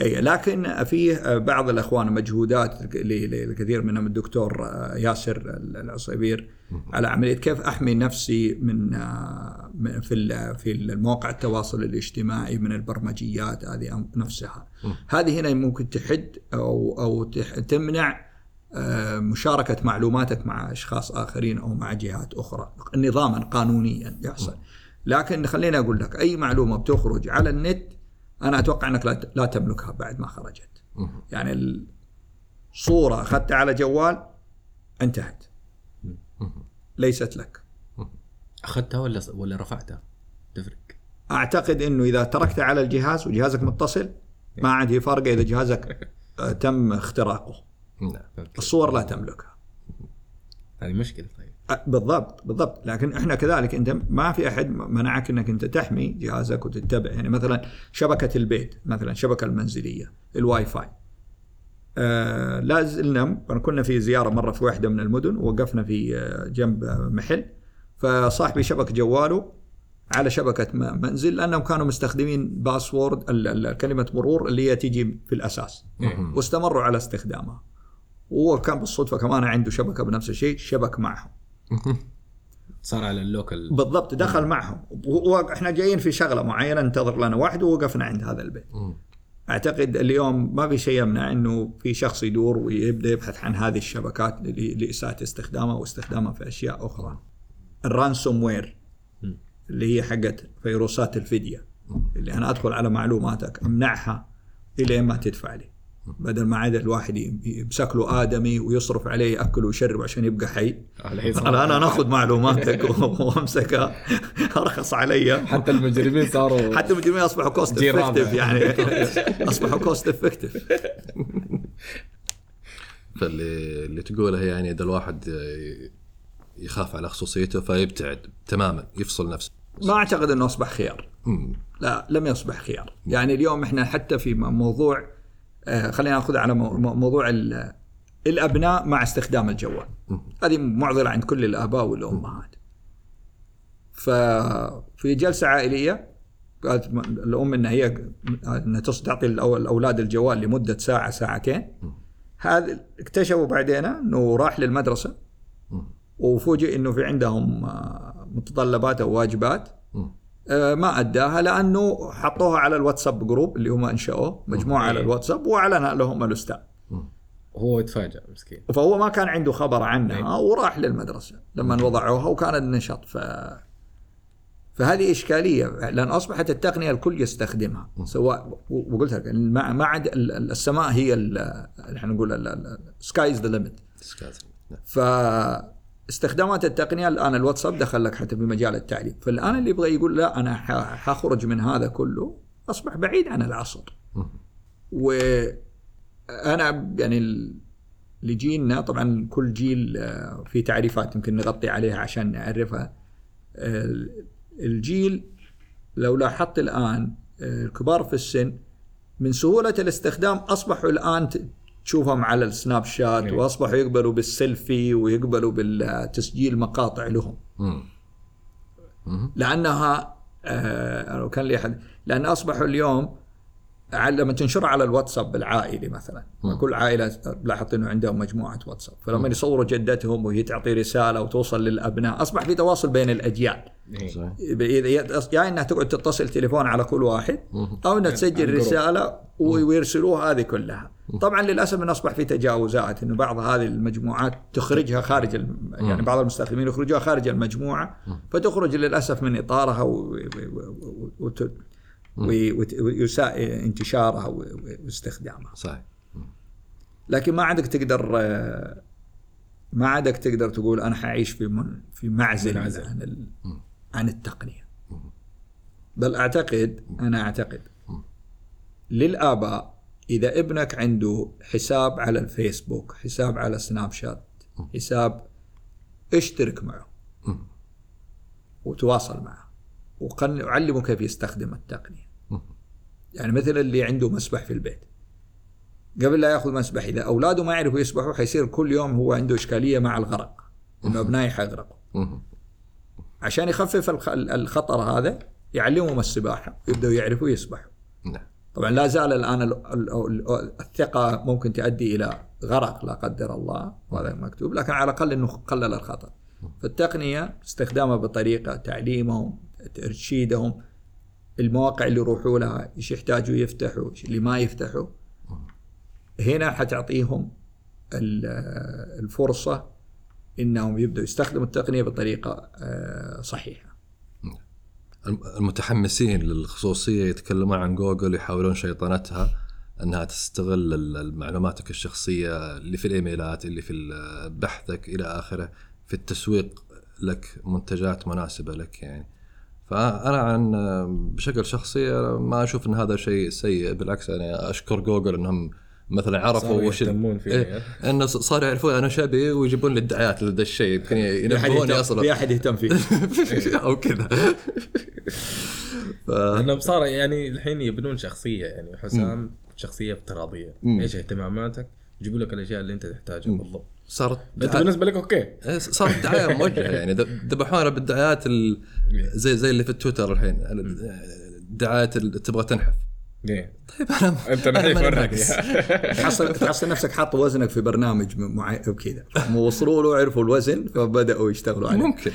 اي لكن فيه بعض الأخوان مجهودات ل- ل- لكثير منهم الدكتور ياسر العصيبير على عملية كيف أحمي نفسي من من- في في المواقع التواصل الاجتماعي من البرمجيات هذه نفسها. هذه هنا ممكن تحد أو أو تمنع آه، مشاركة معلوماتك مع أشخاص آخرين أو مع جهات أخرى نظاما قانونيا يحصل. لكن خليني أقول لك أي معلومة بتخرج على النت أنا أتوقع أنك لا تملكها بعد ما خرجت. يعني الصورة أخذتها على جوال انتهت. ليست لك. أخذتها ولا ولا رفعتها؟ تفرق. أعتقد أنه إذا تركتها على الجهاز وجهازك متصل ما عاد هي فرق إذا جهازك آه، تم اختراقه. الصور لا تملكها. هذه مشكلة طيب. أه، بالضبط بالضبط. لكن إحنا كذلك أنت ما في أحد منعك إنك أنت تحمي جهازك وتتبع. يعني مثلا شبكة البيت مثلا الشبكه المنزلية الواي فاي. آه لا زلنا كنا في زيارة مرة في واحدة من المدن ووقفنا في آه، جنب آه، محل. فصاحبي شبك جواله على شبكة منزل لأنهم كانوا مستخدمين باسورد كلمة مرور اللي هي تيجي في الأساس. واستمروا على استخدامها. وهو كان بالصدفة كمان عنده شبكة بنفس الشيء شبك معهم. صار على اللوكل بالضبط دخل معهم. وإحنا جايين في شغلة معينة ننتظر لنا واحد ووقفنا عند هذا البيت. أعتقد اليوم ما في شيء يمنع إنه في شخص يدور ويبدأ يبحث عن هذه الشبكات لإساءة استخدامها واستخدامها في أشياء أخرى. الرانسوم وير. اللي هي حقت فيروسات الفدية اللي أنا أدخل على معلوماتك أمنعها إلى ما تدفع لي. بدل ما عاد الواحد يمسك له آدمي ويصرف عليه يأكل ويشرب عشان يبقى حي. أنا أنا ناخذ معلوماتك وأمسكها. أرخص علي. حتى المجرمين صاروا حتى المجرمين أصبحوا cost effective يعني. أصبحوا cost effective فاللي اللي تقوله يعني إذا الواحد يخاف على خصوصيته فيبتعد تماما يفصل نفسه. ما أعتقد إنه أصبح خيار. لا لم يصبح خيار. يعني اليوم إحنا حتى في موضوع خلينا ناخذ على مو- مو- موضوع ال- الأبناء مع استخدام الجوال. هذه معضلة عند كل الآباء والأمهات. ففي جلسة عائلية قالت الأم إن هي انها تعطي الأولاد الجوال لمدة ساعة ساعتين. هذا اكتشفوا بعدين إنه راح للمدرسة. وفوجئ إنه في عندهم آه، متطلبات أو واجبات. آه، ما أداها لأنه حطوها على الواتساب جروب اللي هم أنشأوه مجموعة على. الواتساب وأعلنها لهم الأستاذ. هو يتفاجأ مسكين. فهو ما كان عنده خبر عنها إيه. وراح للمدرسة لما وضعوها وكان النشاط ف فهذه إشكالية لأن أصبحت التقنية الكل يستخدمها. سواء وقلت لك ما عاد ال- ال- السماء هي ال- إحنا نقول sky's the limit سكازن. فاستخدامات التقنية الآن الواتساب دخل لك حتى في مجال التعليم فالآن اللي يبغى يقول لا أنا حخرج من هذا كله أصبح بعيد عن العصر مم. وأنا يعني ال- اللي جيلنا طبعا كل جيل آه، في تعريفات يمكن نغطي عليها عشان نعرفها آه، الجيل لو لاحظت الآن آه، الكبار في السن من سهولة الاستخدام أصبحوا الآن تشوفهم على السناب شات نعم. وأصبحوا يقبلوا بالسيلفي ويقبلوا بالتسجيل مقاطع لهم مم. مم. لأنها آه لو كان لي أحد لأن أصبحوا اليوم على- لما تنشرها على الواتساب العائلي مثلا مم. كل عائلة لاحظت إنه عندهم مجموعة واتساب فلما يصوروا جدتهم وهي تعطي رسالة وتوصل للأبناء أصبح في تواصل بين الأجيال إيه. إذا- يا إنها تقعد تتصل تليفون على كل واحد مم. أو إنها عن تسجل. رسالة ويرسلوها هذه كلها طبعا للأسف أنه أصبح في تجاوزات إنه بعض هذه المجموعات تخرجها خارج الم... يعني بعض المستخدمين يخرجوها خارج المجموعة فتخرج للأسف من إطارها و... وت... ويساء انتشارها. واستخدامها. صحيح. لكن ما عندك تقدر ما عندك تقدر تقول أنا حعيش في من في معزل. عن ال... عن التقنية. بل أعتقد أنا أعتقد للآباء إذا ابنك عنده حساب على الفيسبوك حساب على سناب شات حساب اشترك معه. وتواصل معه. وعلمه كيف يستخدم التقنية. يعني مثل اللي عنده مسبح في البيت. قبل لا يأخذ مسبح إذا أولاده ما يعرفوا يسبحوا حيصير كل يوم هو عنده إشكالية مع الغرق. إنه ابنائي حيغرقوا. عشان يخفف الخ- الخطر هذا يعلمهم السباحة. يبدأوا يعرفوا يسبحوا. نعم. طبعا لا زال الآن ال- ال- ال- الثقة ممكن تؤدي إلى غرق لا قدر الله وهذا مكتوب لكن على الأقل إنه قلل الخطر فالتقنية استخدامها بطريقة تعليمهم ترشيدهم المواقع اللي يروحوا لها إيش يحتاجوا يفتحوا إيش اللي ما يفتحوا. هنا حتعطيهم ال- الفرصة إنهم يبدأوا يستخدموا التقنية بطريقة آه، صحيحة. المتحمسين للخصوصية يتكلمون عن جوجل يحاولون شيطنتها إنها تستغل المعلوماتك الشخصية اللي في الإيميلات اللي في بحثك إلى آخره في التسويق لك منتجات مناسبة لك يعني. فأنا عن بشكل شخصي ما أشوف إن هذا شيء سيء بالعكس أنا أشكر جوجل إنهم مثلا عرفوا وش يهتمون فيه. إيه إنه صاروا يعرفون أنا شبي ويجيبون لي الدعايات لهذا الشيء يمكن ينبهوني أصلا. في أحد يهتم فيه. أو كذا. ف... لانهم صار يعني الحين يبنون شخصية يعني حسام شخصية افتراضية. إيش اهتماماتك؟ يجيبوا لك الأشياء اللي أنت تحتاجها. بالضبط. صارت أنت بالنسبة لك okay. إيه، صارت دعاية موجهة يعني. ذبحونا بالدعايات ال... زي زي اللي في تويتر الحين. دعاية تبغى تنحف. إيه. طيب أنا أنت أنا نحيف ناقص. تحصل تحصل نفسك حاط وزنك في برنامج معين بكذا هم وصلوا له عرفوا الوزن فبدأوا يشتغلوا عليه. ممكن.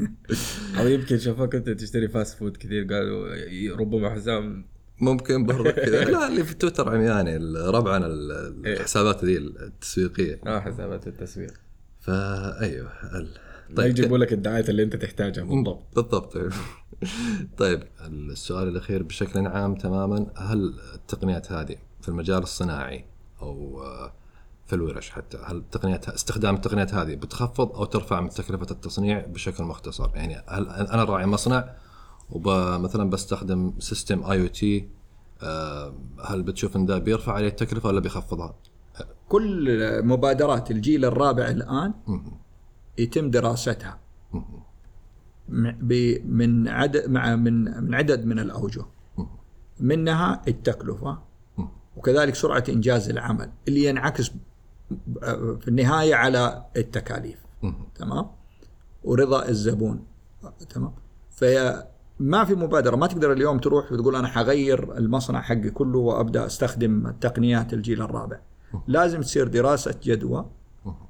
أو يمكن شافوك أنت تشتري fast فود كثير قالوا ربما حسام ممكن برضه كذا. لا اللي في تويتر عمياني ربعنا ال- إيه. الحسابات ذي التسويقية. آه حسابات التسويق. فايوه ال- طيب يجيبوا لك الدعايات اللي أنت تحتاجها بالضبط. بالضبط. طيب السؤال الأخير بشكل عام تماما هل التقنيات هذه في المجال الصناعي أو آه، في الورش حتى هل التقنيات استخدام التقنيات هذه بتخفض أو ترفع من تكلفة التصنيع بشكل مختصر يعني هل أنا راعي مصنع ومثلا بستخدم system IoT هل بتشوف إن ده بيرفع عليه التكلفة ولا بيخفضها؟ كل مبادرات الجيل الرابع الآن. يتم دراستها من عدد مع من من عدد من الأوجه. منها التكلفة. وكذلك سرعة إنجاز العمل اللي ينعكس في النهاية على التكاليف. تمام؟ ورضا الزبون. تمام؟ فما في مبادرة. ما تقدر اليوم تروح وتقول أنا حغير المصنع حقي كله وأبدأ أستخدم تقنيات الجيل الرابع. لازم تصير دراسة جدوى.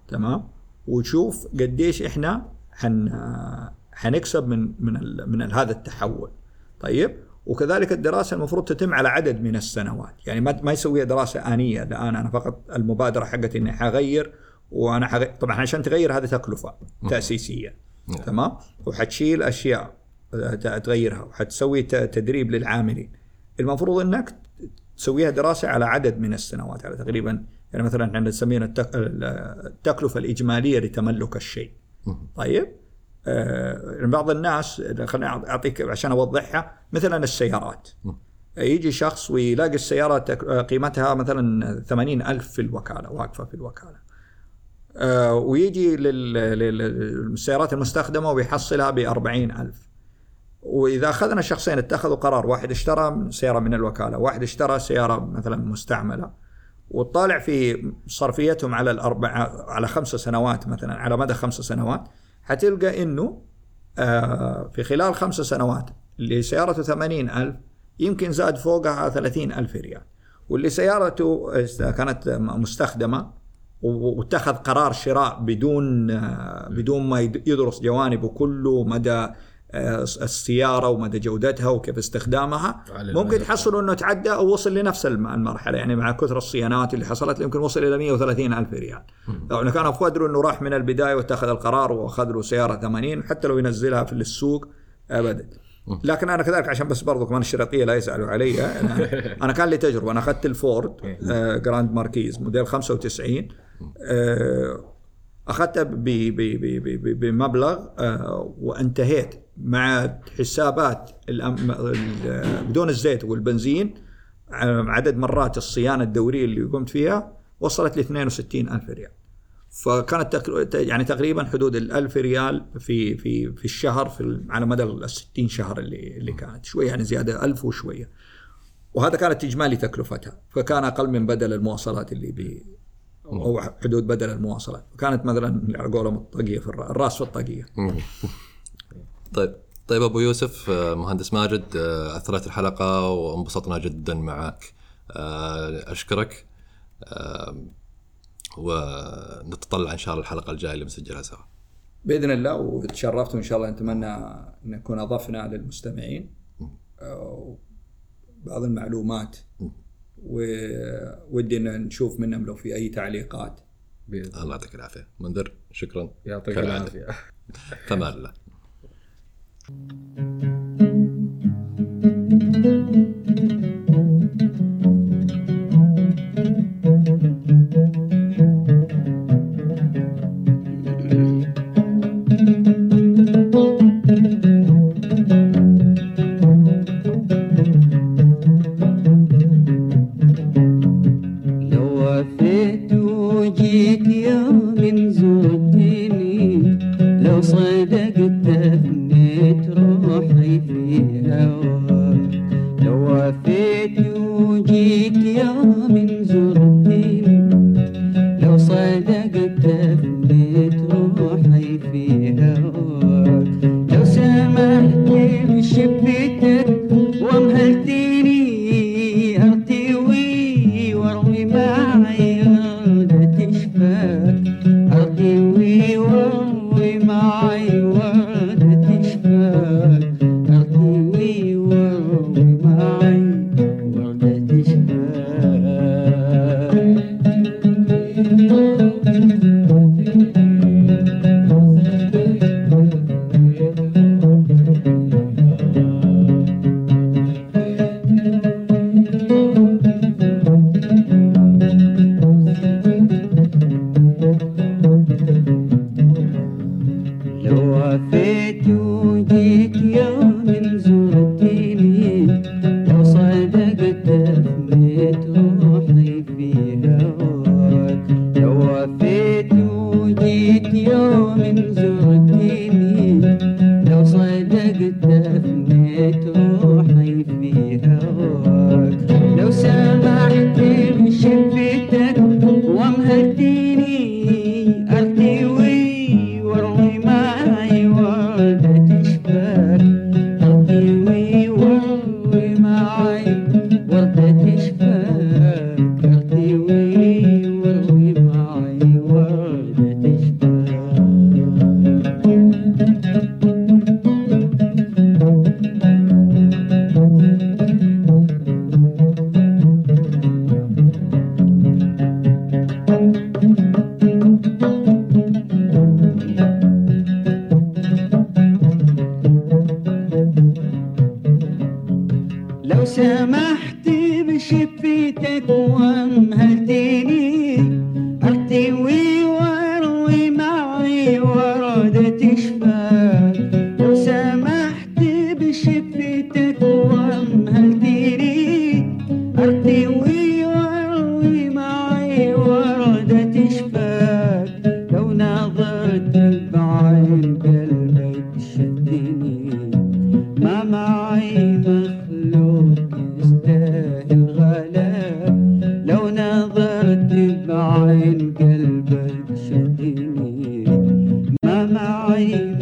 تمام؟ وتشوف قديش إحنا حن حنكسب من من ال من ال هذا التحول. طيب؟ وكذلك الدراسة المفروض تتم على عدد من السنوات. يعني ما ما يسويها دراسة آنية. الآن أنا فقط المبادرة حقتي إني حغير وأنا حغير طبعا عشان تغير هذه تكلفة تأسيسية. تمام؟ وحتشيل أشياء آه، تغيرها وحتسوي تدريب للعاملين. المفروض إنك تسويها دراسة على عدد من السنوات على تقريبا يعني مثلا إحنا نسميها التك- التكلفة الإجمالية لتملك الشيء. طيب؟ بعض الناس خليني أعطيك عشان أوضحها مثلا السيارات. مم. يجي شخص ويلاقي السيارة تك- قيمتها مثلا ثمانين ألف في الوكالة واقفة في الوكالة. آه، ويجي لل- لل- للسيارات المستخدمة ويحصلها بأربعين ألف. وإذا أخذنا شخصين اتخذوا قرار واحد اشترى سيارة من الوكالة واحد اشترى سيارة مثلا مستعملة وطالع في صرفيتهم على الأربعة على خمس سنوات مثلا على مدى خمس سنوات حتلقى إنه آه، في خلال خمس سنوات اللي سيارته ثمانين ألف يمكن زاد فوقها ثلاثين ألف ريال. واللي سيارته كانت مستخدمة واتخذ قرار شراء بدون آه، بدون ما يد- يدرس جوانبه كله مدى آه، السيارة ومدى جودتها وكيف استخدامها. ممكن. تحصلوا إنه تعدى أو وصل لنفس الم- المرحلة يعني مع كثر الصيانات اللي حصلت يمكن وصل إلى 130 ألف ريال. لو انه كان قدروا إنه راح من البداية واتخذ القرار وأخذ له سيارة 80 حتى لو ينزلها في السوق ابدا. لكن أنا كذلك عشان بس برضو كمان الشريطية لا يزعلوا علي أنا, أنا كان لي تجربة. أنا أخذت الفورد آه جراند ماركيز موديل 95 آه ب- بمبلغ آه، وانتهيت. مع حسابات بدون الزيت والبنزين آه، عدد مرات الصيانة الدورية اللي قمت فيها وصلت ل 62 ألف ريال. فكانت يعني تقريبا حدود ال 1000 ريال في في في الشهر في على مدى ال 60 شهر اللي اللي كانت. شوية يعني زيادة 1000 وشوية. وهذا كانت إجمالي تكلفتها. فكان أقل من بدل المواصلات اللي ب أو حدود بدل المواصلات. كانت مثلا على قولهم الطاقية في الر- الرأس في الطاقية. طيب. طيب أبو يوسف آه، مهندس ماجد آه، أثرت الحلقة وانبسطنا جدا معك. آه، أشكرك. ونتطلع إن شاء الله الحلقة الجاية اللي بنسجلها سوا. بإذن الله وتشرفت وان شاء الله. نتمنى أن نكون أضفنا للمستمعين. بعض المعلومات. وودي إن نشوف منهم لو في أي تعليقات. بإذن الله يعطيك العافية. منذر شكرا. يعطيك. العافية. فمان الله لو قلبك شفتني ما معي